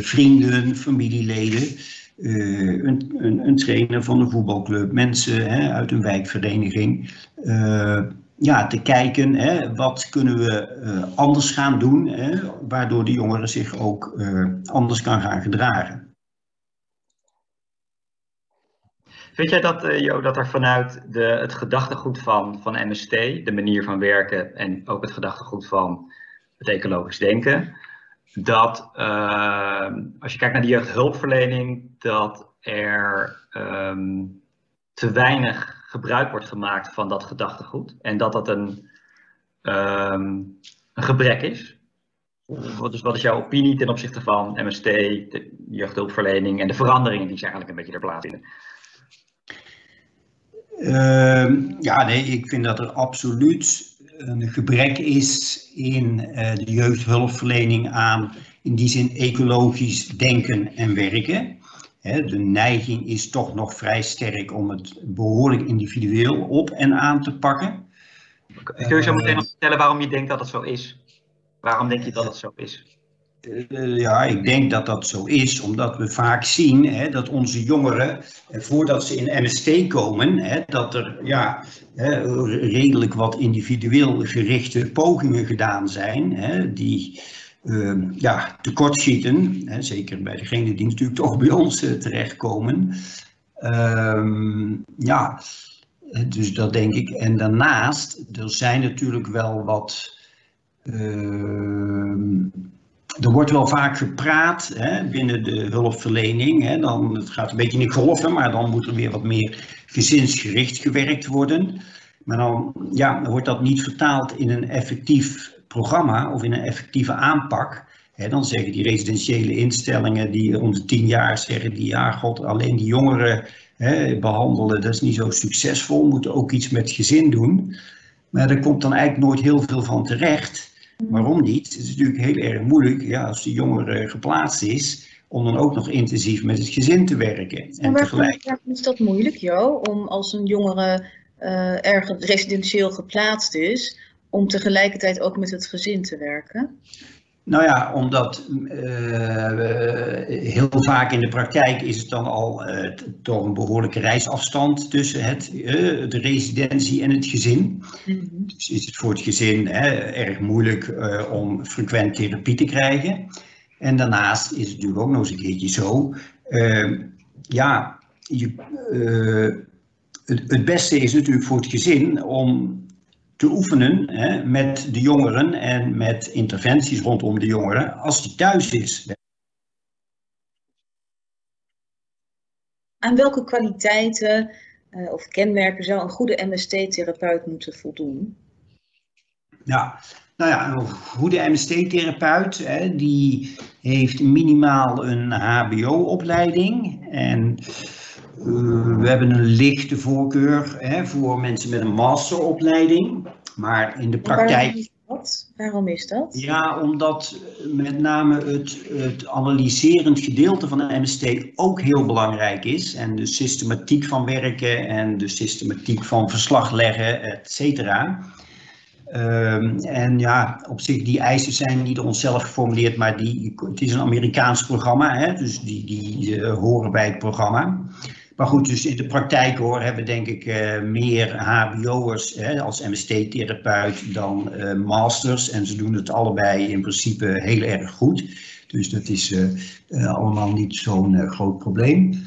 vrienden, familieleden, uh, een, een, een, trainer van een voetbalclub, mensen hè, uit een wijkvereniging. Uh, ja, te kijken, hè, wat kunnen we uh, anders gaan doen, hè, waardoor de jongeren zich ook anders kan gaan gedragen. Vind jij dat, Jo, dat er vanuit de, het gedachtegoed van, van MST, de manier van werken en ook het gedachtegoed van het ecologisch denken, dat uh, als je kijkt naar de jeugdhulpverlening, dat er um, te weinig gebruik wordt gemaakt van dat gedachtegoed. En dat dat een, um, een gebrek is. Is, wat is jouw opinie ten opzichte van MST, de jeugdhulpverlening en de veranderingen die ze eigenlijk een beetje ter plaatse vinden? Uh, ja, nee, ik vind dat er absoluut een gebrek is in uh, de jeugdhulpverlening aan, in die zin, ecologisch denken en werken. de neiging is toch nog vrij sterk om het behoorlijk individueel op en aan te pakken. Kun je zo meteen nog vertellen waarom je denkt dat het zo is? Waarom denk je dat het zo is? Uh, ja, ik denk dat dat zo is, omdat we vaak zien hè, dat onze jongeren, eh, voordat ze in MST komen, hè, dat er ja, hè, redelijk wat individueel gerichte pogingen gedaan zijn, die uh, ja, tekortschieten, zeker bij degenen die natuurlijk toch bij ons uh, terechtkomen. Ehm, ja, dus dat denk ik. En daarnaast, er zijn natuurlijk wel wat ehm, er wordt wel vaak gepraat hè, binnen de hulpverlening. Hè, dan, het gaat een beetje in golven, maar dan moet er weer wat meer gezinsgericht gewerkt worden. Maar dan, ja, wordt dat niet vertaald in een effectief programma of in een effectieve aanpak. Dan zeggen die residentiële instellingen die om de tien jaar zeggen die ja, god, alleen die jongeren behandelen, dat is niet zo succesvol, moeten ook iets met gezin doen. Maar er komt dan eigenlijk nooit heel veel van terecht. Waarom niet? Het is natuurlijk heel erg moeilijk ja, als de jongere geplaatst is, om dan ook nog intensief met het gezin te werken. En, en tegelijk... is dat moeilijk, Jo, om als een jongere uh, ergens residentieel geplaatst is, om tegelijkertijd ook met het gezin te werken? Nou ja, omdat uh, heel vaak in de praktijk is het dan al uh, toch een behoorlijke reisafstand tussen het, de residentie en het gezin. Mm -hmm. Dus is het voor het gezin erg moeilijk om frequent therapie te krijgen. En daarnaast is het natuurlijk ook nog eens een keertje zo. Ehm, ja, je, het, het beste is natuurlijk voor het gezin om te oefenen hè, met de jongeren en met interventies rondom de jongeren als die thuis is. Aan welke kwaliteiten uh, of kenmerken zou een goede MST-therapeut moeten voldoen? Ja, nou ja, een goede MST-therapeut die heeft minimaal een HBO-opleiding en uh, we hebben een lichte voorkeur hè, voor mensen met een masteropleiding. Maar in de praktijk. Waarom is dat? Waarom is dat? Ja, omdat met name het, het analyserend gedeelte van de MST ook heel belangrijk is. En de systematiek van werken en de systematiek van verslag leggen, et cetera. Um, en ja, op zich, die eisen zijn niet door onszelf geformuleerd, maar die, het is een Amerikaans programma, hè, dus die, die uh, horen bij het programma. Maar goed, dus in de praktijk hoor, hebben we denk ik uh, meer HBO'ers als MST-therapeut dan uh, masters. En ze doen het allebei in principe heel erg goed. Dus dat is uh, allemaal niet zo'n groot probleem.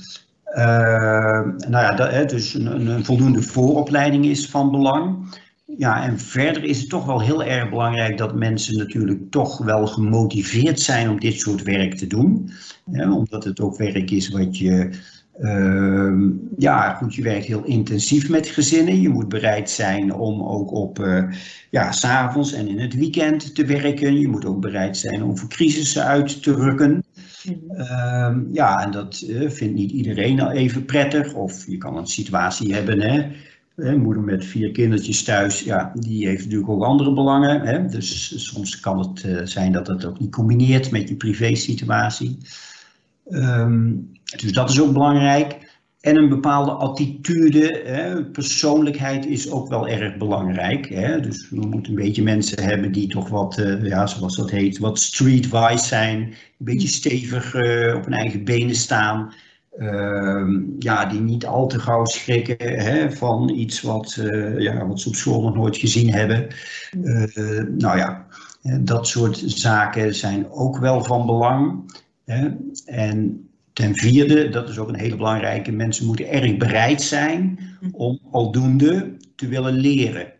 nou ja, dat, dus een, een, voldoende vooropleiding is van belang. ja, en verder is het toch wel heel erg belangrijk dat mensen natuurlijk toch wel gemotiveerd zijn om dit soort werk te doen. Omdat het ook werk is wat je, ja, goed, je werkt heel intensief met gezinnen. Je moet bereid zijn om ook op, uh, ja, s'avonds en in het weekend te werken. Je moet ook bereid zijn om voor crisissen uit te rukken. Uh, ja, en dat uh, vindt niet iedereen al even prettig. Of je kan een situatie hebben, hè een moeder met vier kindertjes thuis, ja, die heeft natuurlijk ook andere belangen. Hè? Dus soms kan het uh, zijn dat het ook niet combineert met je privésituatie. Um, dus dat is ook belangrijk. En een bepaalde attitude, hè, persoonlijkheid is ook wel erg belangrijk. Hè? Dus we moeten een beetje mensen hebben die toch wat, uh, ja, zoals dat heet, wat streetwise zijn. Een beetje stevig uh, op hun eigen benen staan. Uh, ja, die niet al te gauw schrikken hè, van iets wat, uh, ja, wat ze op school nog nooit gezien hebben. Nou ja, dat soort zaken zijn ook wel van belang. Hè. En ten vierde, dat is ook een hele belangrijke, mensen moeten erg bereid zijn om aldoende te willen leren.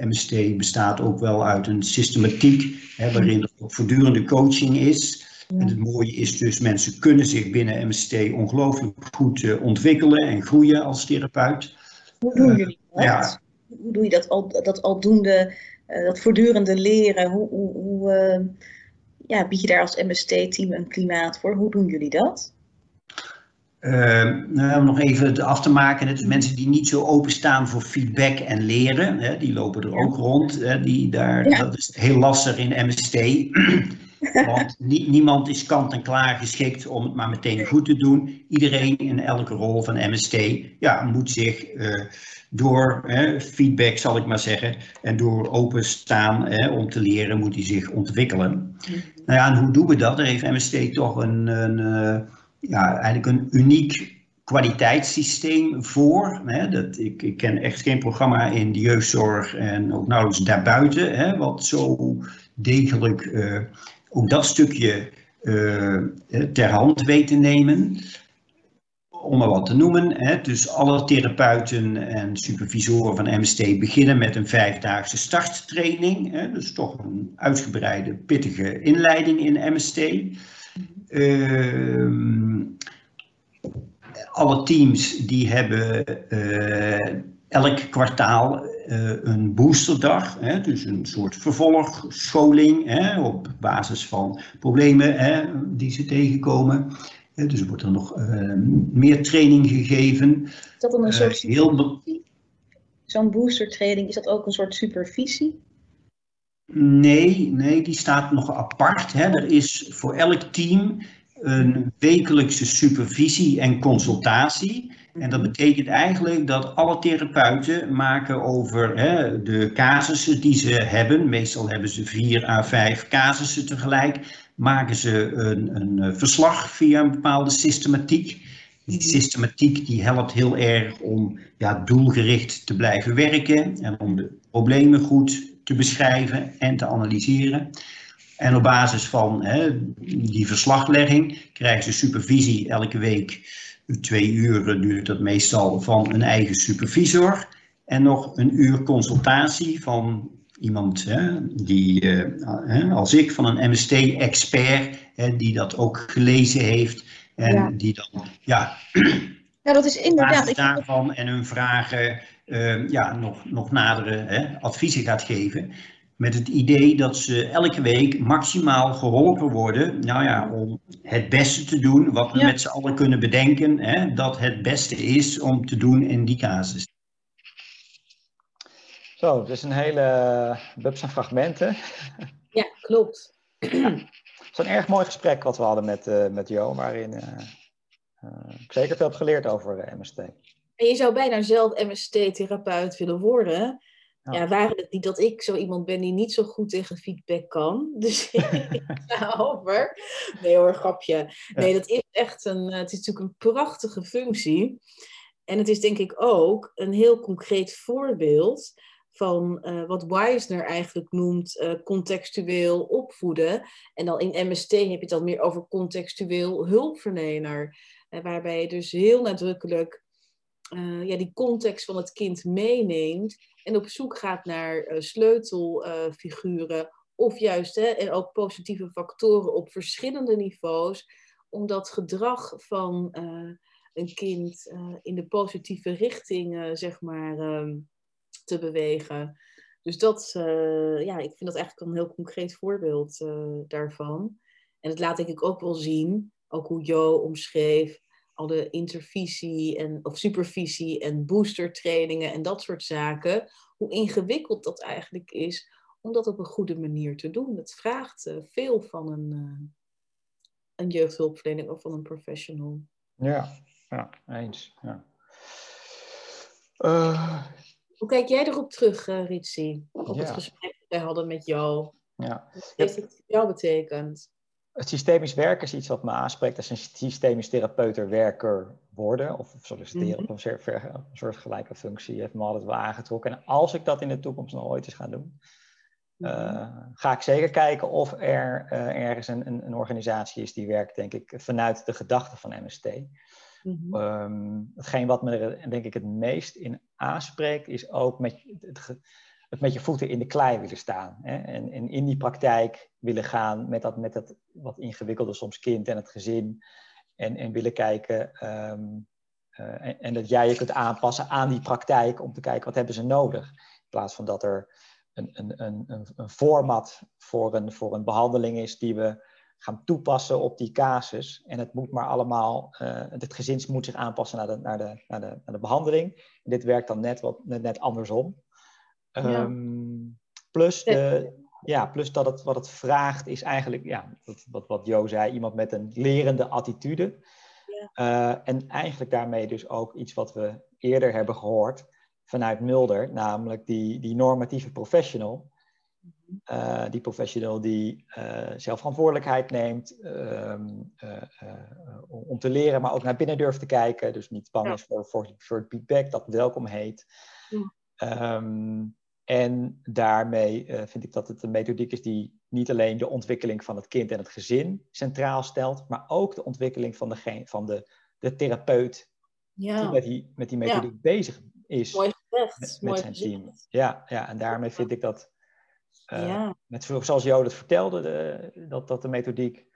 MST bestaat ook wel uit een systematiek waarin er ook voortdurende coaching is. En het mooie is dus, mensen kunnen zich binnen MST ongelooflijk goed uh, ontwikkelen en groeien als therapeut. Hoe doen jullie dat? Uh, ja. Hoe doe je dat, al, dat aldoende, uh, dat voortdurende leren? Hoe, hoe, hoe ja, bied je daar als MST-team een klimaat voor? Hoe doen jullie dat? nou, om nog even af te maken, het is mensen die niet zo openstaan voor feedback en leren, hè, die lopen er ook rond. Hè, die daar, ja. Dat is heel lastig in MST. Want nie, niemand is kant en klaar geschikt om het maar meteen goed te doen. Iedereen in elke rol van MST ja, moet zich uh, door feedback, zal ik maar zeggen, en door openstaan om te leren, moet hij zich ontwikkelen. Nou ja, en hoe doen we dat? Daar heeft MST toch een, een ja, eigenlijk een uniek kwaliteitssysteem voor. Hè, dat, ik, ik ken echt geen programma in de jeugdzorg en ook nauwelijks daarbuiten, hè, wat zo degelijk uh, ook dat stukje uh, ter hand weet te nemen. Om maar wat te noemen. Hè. Dus alle therapeuten en supervisoren van MST beginnen met een vijfdaagse starttraining. Hè. Dus toch een uitgebreide, pittige inleiding in MST. Uh, alle teams die hebben uh, elk kwartaal een boosterdag, hè, dus een soort vervolgscholing hè, op basis van problemen hè, die ze tegenkomen. dus er wordt er nog uh, meer training gegeven. Is dat dan een soort heel... Zo'n boostertraining, is dat ook een soort supervisie? Nee, nee, die staat nog apart. Hè. Er is voor elk team een wekelijkse supervisie en consultatie. En dat betekent eigenlijk dat alle therapeuten maken over hè, de casussen die ze hebben. Meestal hebben ze vier à vijf casussen tegelijk. Maken ze een, een verslag via een bepaalde systematiek. Die systematiek die helpt heel erg om ja, doelgericht te blijven werken en om de problemen goed te beschrijven en te analyseren. En op basis van hè, die verslaglegging krijgen ze supervisie elke week. Twee uur duurt dat meestal van een eigen supervisor. En nog een uur consultatie van iemand hè, die, uh, als ik, van een MST-expert, die dat ook gelezen heeft. En ja. die dan, ja, ja dat is inderdaad. Daarvan en hun vragen uh, ja, nog, nog nadere hè, adviezen gaat geven met het idee dat ze elke week maximaal geholpen worden nou ja, om het beste te doen wat we ja. met z'n allen kunnen bedenken, hè, dat het beste is om te doen in die casus. Zo, dus een hele bubs aan fragmenten. Ja, klopt. Ja. Het is een erg mooi gesprek wat we hadden met, uh, met Jo, waarin uh, uh, ik zeker veel heb geleerd over MST. En je zou bijna zelf MST-therapeut willen worden. Ja. waren het niet dat ik zo iemand ben die niet zo goed tegen feedback kan. Dus ik over. Nee hoor, grapje. Nee, dat is echt een, het is natuurlijk een prachtige functie. En het is denk ik ook een heel concreet voorbeeld van uh, wat Wisner eigenlijk noemt uh, contextueel opvoeden. En dan in MST heb je het dan meer over contextueel hulpverlener. Uh, waarbij je dus heel nadrukkelijk ja, die context van het kind meeneemt en op zoek gaat naar sleutelfiguren of juist hè, en ook positieve factoren op verschillende niveaus om dat gedrag van een kind in de positieve richting zeg maar ehm, te bewegen. Dus dat, ja, ik vind dat eigenlijk een heel concreet voorbeeld daarvan. En het laat denk ik ook wel zien, ook hoe Jo omschreef, al de intervisie en, of supervisie en boostertrainingen en dat soort zaken, hoe ingewikkeld dat eigenlijk is om dat op een goede manier te doen. Het vraagt uh, veel van een, uh, een jeugdhulpverlening of van een professional. Ja, ja eens. Ja. Uh, hoe kijk jij erop terug, Ritsi? Op ja. het gesprek dat wij hadden met jou? Ja. Wat heeft het voor jou betekend? Het systemisch werken is iets wat me aanspreekt als een systemisch therapeuter werker worden of solliciteren mm -hmm. op een soortgelijke functie heeft me altijd wel aangetrokken. En als ik dat in de toekomst nog ooit eens ga doen, uh, ga ik zeker kijken of er uh, ergens een, een, een, organisatie is die werkt, denk ik, vanuit de gedachte van MST. -hmm. um, hetgeen wat me er denk ik het meest in aanspreekt, is ook met het, het met je voeten in de klei willen staan. Hè? En, en, in die praktijk willen gaan met dat, met wat ingewikkelde soms kind en het gezin. En, en willen kijken um, uh, en, dat jij je kunt aanpassen aan die praktijk om te kijken wat hebben ze nodig. In plaats van dat er een, een, een, een format voor een, voor een behandeling is die we gaan toepassen op die casus. En het moet maar allemaal, uh, het gezin moet zich aanpassen naar de, naar de, naar de, naar de behandeling. Dit werkt dan net, wat, net, net andersom. Um, plus, de, ja, plus dat het, wat het vraagt is eigenlijk, ja, wat, wat, wat Jo zei, iemand met een lerende attitude. Uh, en eigenlijk daarmee dus ook iets wat we eerder hebben gehoord vanuit Mulder, namelijk die, die normatieve professional. Uh, die professional die uh, zelfverantwoordelijkheid neemt um, om te leren, maar ook naar binnen durft te kijken. Dus niet bang ja. is voor, voor, voor het feedback, dat welkom heet. Ja. Um, en daarmee uh, vind ik dat het een methodiek is die niet alleen de ontwikkeling van het kind en het gezin centraal stelt, maar ook de ontwikkeling van, de, van de, de therapeut ja. die met die, met die methodiek ja. bezig is. Mooi gezegd. Met, Mooi zijn team. Ja, ja, en daarmee vind ik dat, uh, ja. met, zoals Jo dat vertelde, de, dat, dat de methodiek,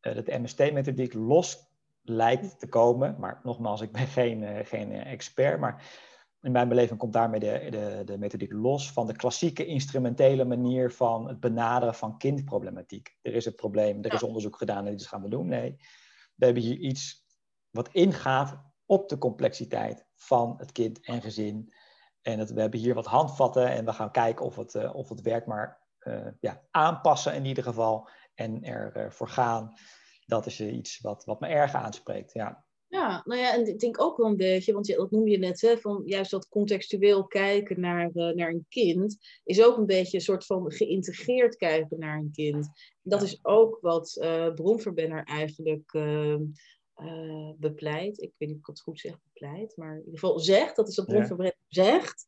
uh, dat de MST-methodiek los lijkt te komen. Maar nogmaals, ik ben geen, geen expert, maar in mijn beleving komt daarmee de, de, de methodiek los van de klassieke instrumentele manier van het benaderen van kindproblematiek. Er is een probleem, er is onderzoek gedaan en dit gaan we doen. Nee, we hebben hier iets wat ingaat op de complexiteit van het kind en gezin. En het, we hebben hier wat handvatten en we gaan kijken of het, uh, of het werkt, maar uh, ja, aanpassen in ieder geval en ervoor uh, gaan. Dat is iets wat, wat me erg aanspreekt. Ja. Ja, nou ja, en ik denk ook wel een beetje, want dat noem je net, hè, van juist dat contextueel kijken naar, uh, naar een kind, is ook een beetje een soort van geïntegreerd kijken naar een kind. Dat is ook wat uh, Bronverbenner eigenlijk uh, bepleit. Ik weet niet of ik het goed zeg, bepleit, maar in ieder geval zegt, dat is wat Bronverbenner ja. zegt,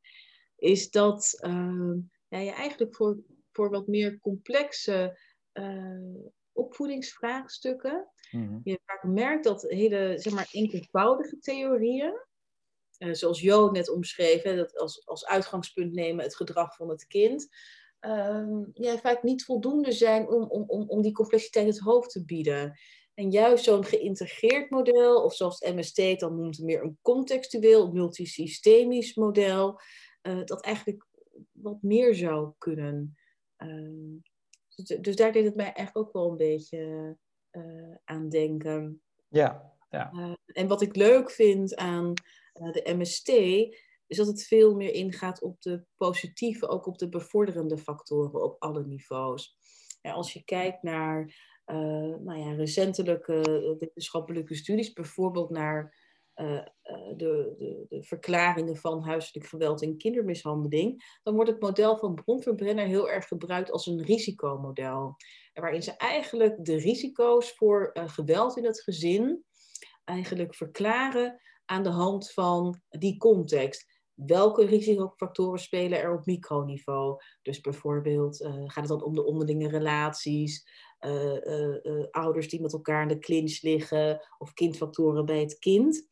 is dat ehm, ja, je eigenlijk voor, voor wat meer complexe opvoedingsvraagstukken. Mm-hmm. Je vaak merkt dat hele zeg maar, enkelvoudige theorieën, uh, zoals Jo net omschreef, hè, dat als, als uitgangspunt nemen het gedrag van het kind, uh, ja, vaak niet voldoende zijn om, om, om, om die complexiteit het hoofd te bieden. En juist zo'n geïntegreerd model, of zoals MST dan noemt, meer een contextueel, multisystemisch model, uh, dat eigenlijk wat meer zou kunnen. Uh, dus daar deed het mij eigenlijk ook wel een beetje uh, aan denken. Ja, ja. Uh, en wat ik leuk vind aan uh, de MST, is dat het veel meer ingaat op de positieve, ook op de bevorderende factoren op alle niveaus. Ja, als je kijkt naar nou ja, recentelijke wetenschappelijke studies, bijvoorbeeld naar de, de, de, verklaringen van huiselijk geweld en kindermishandeling, dan wordt het model van Bronverbrenner heel erg gebruikt als een risicomodel. Waarin ze eigenlijk de risico's voor uh, geweld in het gezin eigenlijk verklaren aan de hand van die context. Welke risicofactoren spelen er op microniveau? Dus bijvoorbeeld uh, gaat het dan om de onderlinge relaties, ouders die met elkaar in de clinch liggen of kindfactoren bij het kind.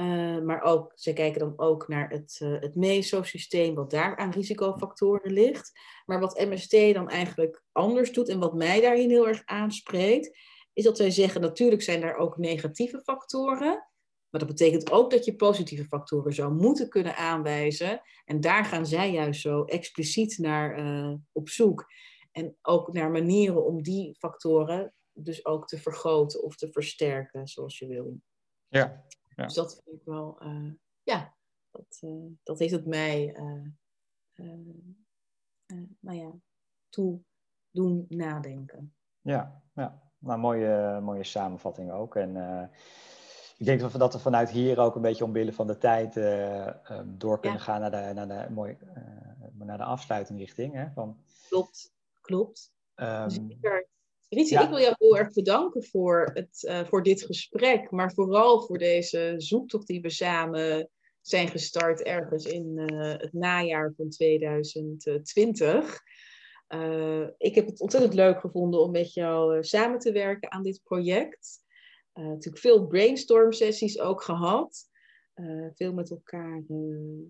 Uh, maar ook, ze kijken dan ook naar het, uh, het mesosysteem, wat daar aan risicofactoren ligt. Maar wat MST dan eigenlijk anders doet en wat mij daarin heel erg aanspreekt, is dat zij zeggen, natuurlijk zijn daar ook negatieve factoren. Maar dat betekent ook dat je positieve factoren zou moeten kunnen aanwijzen. En daar gaan zij juist zo expliciet naar uh, op zoek. En ook naar manieren om die factoren dus ook te vergroten of te versterken, zoals je wil. Ja. Ja. Dus dat vind ik wel, uh, ja, dat, uh, dat heeft het mij, nou ja, toe doen nadenken. Ja, ja. Nou, mooie, mooie samenvatting ook. En ik denk dat we, dat we vanuit hier ook een beetje omwille van de tijd door kunnen ja. gaan naar de, naar, de, mooi, naar de afsluiting richting. Hè, van, klopt, klopt. Um, Zeker. Ritsi, ja. ik wil jou heel erg bedanken voor, het, uh, voor dit gesprek, maar vooral voor deze zoektocht die we samen zijn gestart ergens in het najaar van 2020. ik heb het ontzettend leuk gevonden om met jou samen te werken aan dit project. Natuurlijk veel brainstorm sessies ook gehad. Veel met elkaar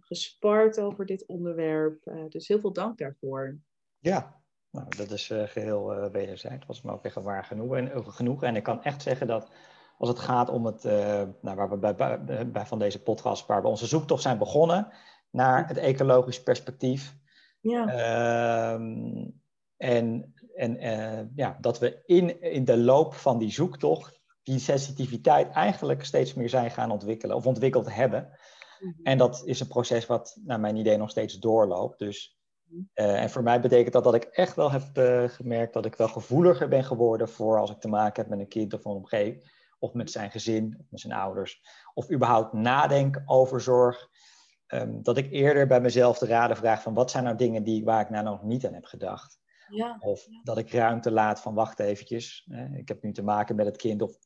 gespart over dit onderwerp. dus heel veel dank daarvoor. Ja, nou, dat is geheel wederzijds. was me ook echt waar genoeg en, genoeg. En ik kan echt zeggen dat als het gaat om het, nou, waar we bij, bij, bij, van deze podcast, waar we onze zoektocht zijn begonnen naar het ecologisch perspectief. Ja. Ehm, en en ja, dat we in, in de loop van die zoektocht die sensitiviteit eigenlijk steeds meer zijn gaan ontwikkelen of ontwikkeld hebben. Mm -hmm. En dat is een proces wat naar mijn idee nog steeds doorloopt. Dus, uh, en voor mij betekent dat dat ik echt wel heb uh, gemerkt dat ik wel gevoeliger ben geworden voor als ik te maken heb met een kind of een omgeving, of met zijn gezin, of met zijn ouders, of überhaupt nadenk over zorg. Um, dat ik eerder bij mezelf de raden vraag van wat zijn nou dingen die, waar ik nou nog niet aan heb gedacht. Ja. Of dat ik ruimte laat van wacht eventjes. Hè, ik heb nu te maken met het kind of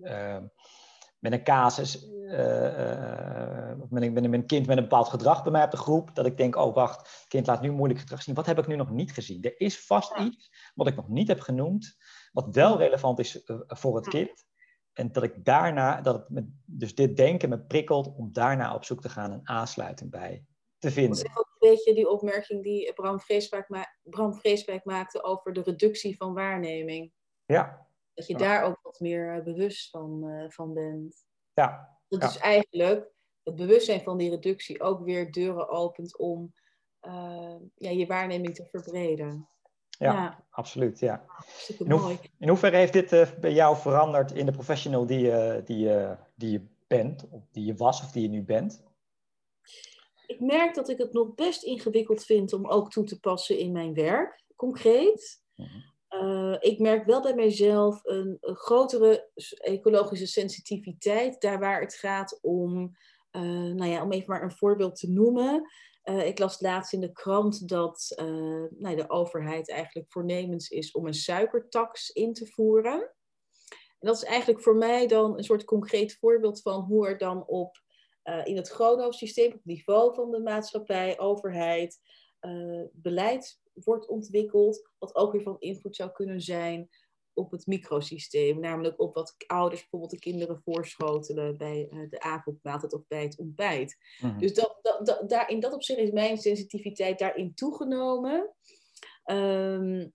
uh, met een casus, uh, met, een, met een kind met een bepaald gedrag bij mij op de groep, dat ik denk, oh wacht, kind laat nu moeilijk gedrag zien. Wat heb ik nu nog niet gezien? Er is vast ja. iets wat ik nog niet heb genoemd, wat wel relevant is voor het kind. En dat ik daarna, dat het me, dus dit denken me prikkelt om daarna op zoek te gaan een aansluiting bij te vinden. Dat is ook een beetje die opmerking die Bram Vreeswijk, ma Bram Vreeswijk maakte over de reductie van waarneming. Ja, dat je daar ook wat meer bewust van, uh, van bent. Ja. Dat is eigenlijk het bewustzijn van die reductie ook weer deuren opent om uh, ja, je waarneming te verbreden. Ja, ja. absoluut. Ja. In, mooi. in hoeverre heeft dit uh, bij jou veranderd in de professional die, je, die, die je bent, of die je was of die je nu bent? Ik merk dat ik het nog best ingewikkeld vind om ook toe te passen in mijn werk, concreet. Mm -hmm. Uh, ik merk wel bij mijzelf een, grotere ecologische sensitiviteit, daar waar het gaat om, uh, nou ja, om even maar een voorbeeld te noemen. Uh, ik las laatst in de krant dat nou, de overheid eigenlijk voornemens is om een suikertax in te voeren. En dat is eigenlijk voor mij dan een soort concreet voorbeeld van hoe er dan op, in het chronosysteem, op niveau van de maatschappij, overheid, beleid wordt ontwikkeld, wat ook weer van invloed zou kunnen zijn op het microsysteem. Namelijk op wat ouders bijvoorbeeld de kinderen voorschotelen bij uh, de avondmaaltijd of bij het ontbijt. Mhm. Mm -hmm. Dus dat, dat, dat, daar, in dat opzicht is mijn sensitiviteit daarin toegenomen. Um,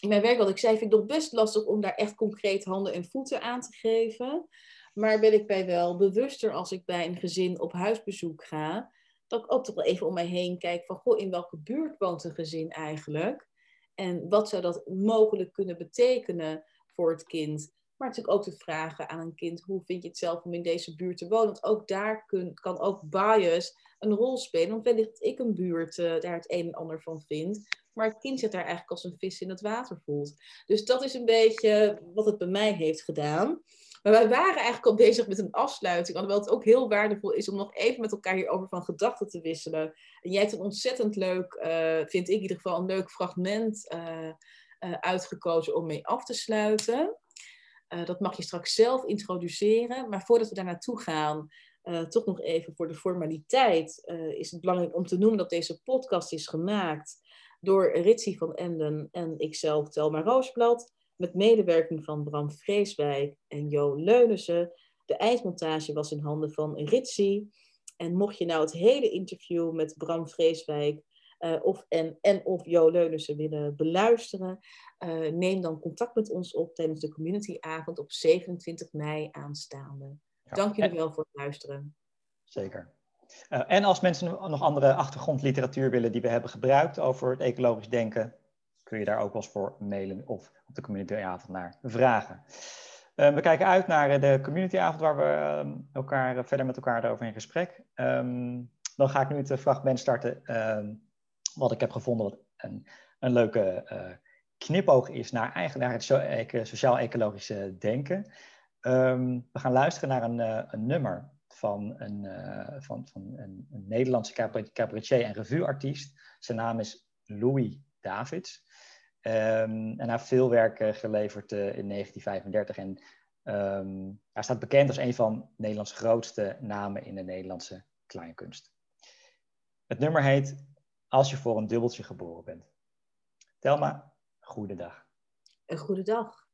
in mijn werk, wat ik zei, vind ik nog best lastig om daar echt concreet handen en voeten aan te geven. Maar ben ik mij wel bewuster als ik bij een gezin op huisbezoek ga, dat ik ook toch wel even om mij heen kijk van, goh, in welke buurt woont een gezin eigenlijk? En wat zou dat mogelijk kunnen betekenen voor het kind? Maar natuurlijk ook te vragen aan een kind, hoe vind je het zelf om in deze buurt te wonen? Want ook daar kan ook bias een rol spelen. Want wellicht ik een buurt uh, daar het een en ander van vind. Maar het kind zich daar eigenlijk als een vis in het water voelt. Dus dat is een beetje wat het bij mij heeft gedaan. Maar wij waren eigenlijk al bezig met een afsluiting. Alhoewel het ook heel waardevol is om nog even met elkaar hierover van gedachten te wisselen. En jij hebt een ontzettend leuk, uh, vind ik in ieder geval, een leuk fragment uh, uh, uitgekozen om mee af te sluiten. dat mag je straks zelf introduceren. Maar voordat we daar naartoe gaan, toch nog even voor de formaliteit, is het belangrijk om te noemen dat deze podcast is gemaakt door Ritsi van Emden en ikzelf, Telma Roosblad met medewerking van Bram Vreeswijk en Jo Leunissen. De eindmontage was in handen van Ritsi. En mocht je nou het hele interview met Bram Vreeswijk uh, of, en, en of Jo Leunissen willen beluisteren, uh, neem dan contact met ons op tijdens de communityavond op 27 mei aanstaande. Ja. Dank jullie wel voor het luisteren. Zeker. Uh, en als mensen nog andere achtergrondliteratuur willen die we hebben gebruikt over het ecologisch denken, kun je daar ook wel eens voor mailen of op de communityavond naar vragen. Uh, we kijken uit naar de communityavond waar we uh, elkaar, verder met elkaar over in gesprek. Um, dan ga ik nu het fragment starten ehm, wat ik heb gevonden wat een, een leuke knipoog is naar, naar het sociaal-ecologische denken. We gaan luisteren naar een, een nummer van een, van, van een, een Nederlandse cabaretier en revueartiest. Zijn naam is Louis Davids. Um, en hij heeft veel werk geleverd uh, in 1935. En um, hij staat bekend als een van Nederlands grootste namen in de Nederlandse kleinkunst. Het nummer heet Als je voor een dubbeltje geboren bent. Telma, goedendag. Een goede dag.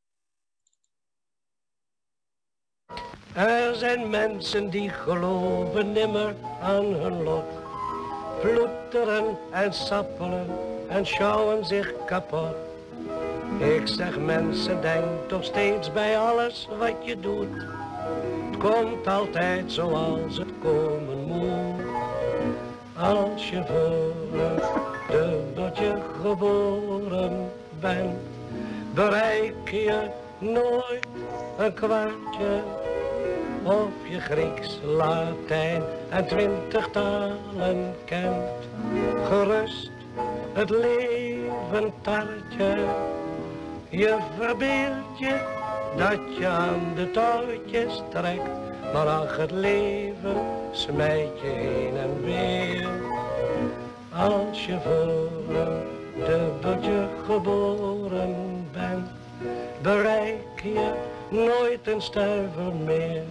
Er zijn mensen die geloven nimmer aan hun lot. Ploeteren en sappelen en schouwen zich kapot. Ik zeg mensen, denk toch steeds bij alles wat je doet. Het komt altijd zoals het komen moet. Als je voor een dubbeltje geboren bent, bereik je nooit een kwartje of je Grieks, Latijn en twintig talen kent. Gerust het leven tartje, je verbeeld je dat je aan de touwtjes trekt. Maar ach, het leven smijt je heen en weer. Als je voor een dubbeltje geboren bent, bereik je nooit een stuiver meer.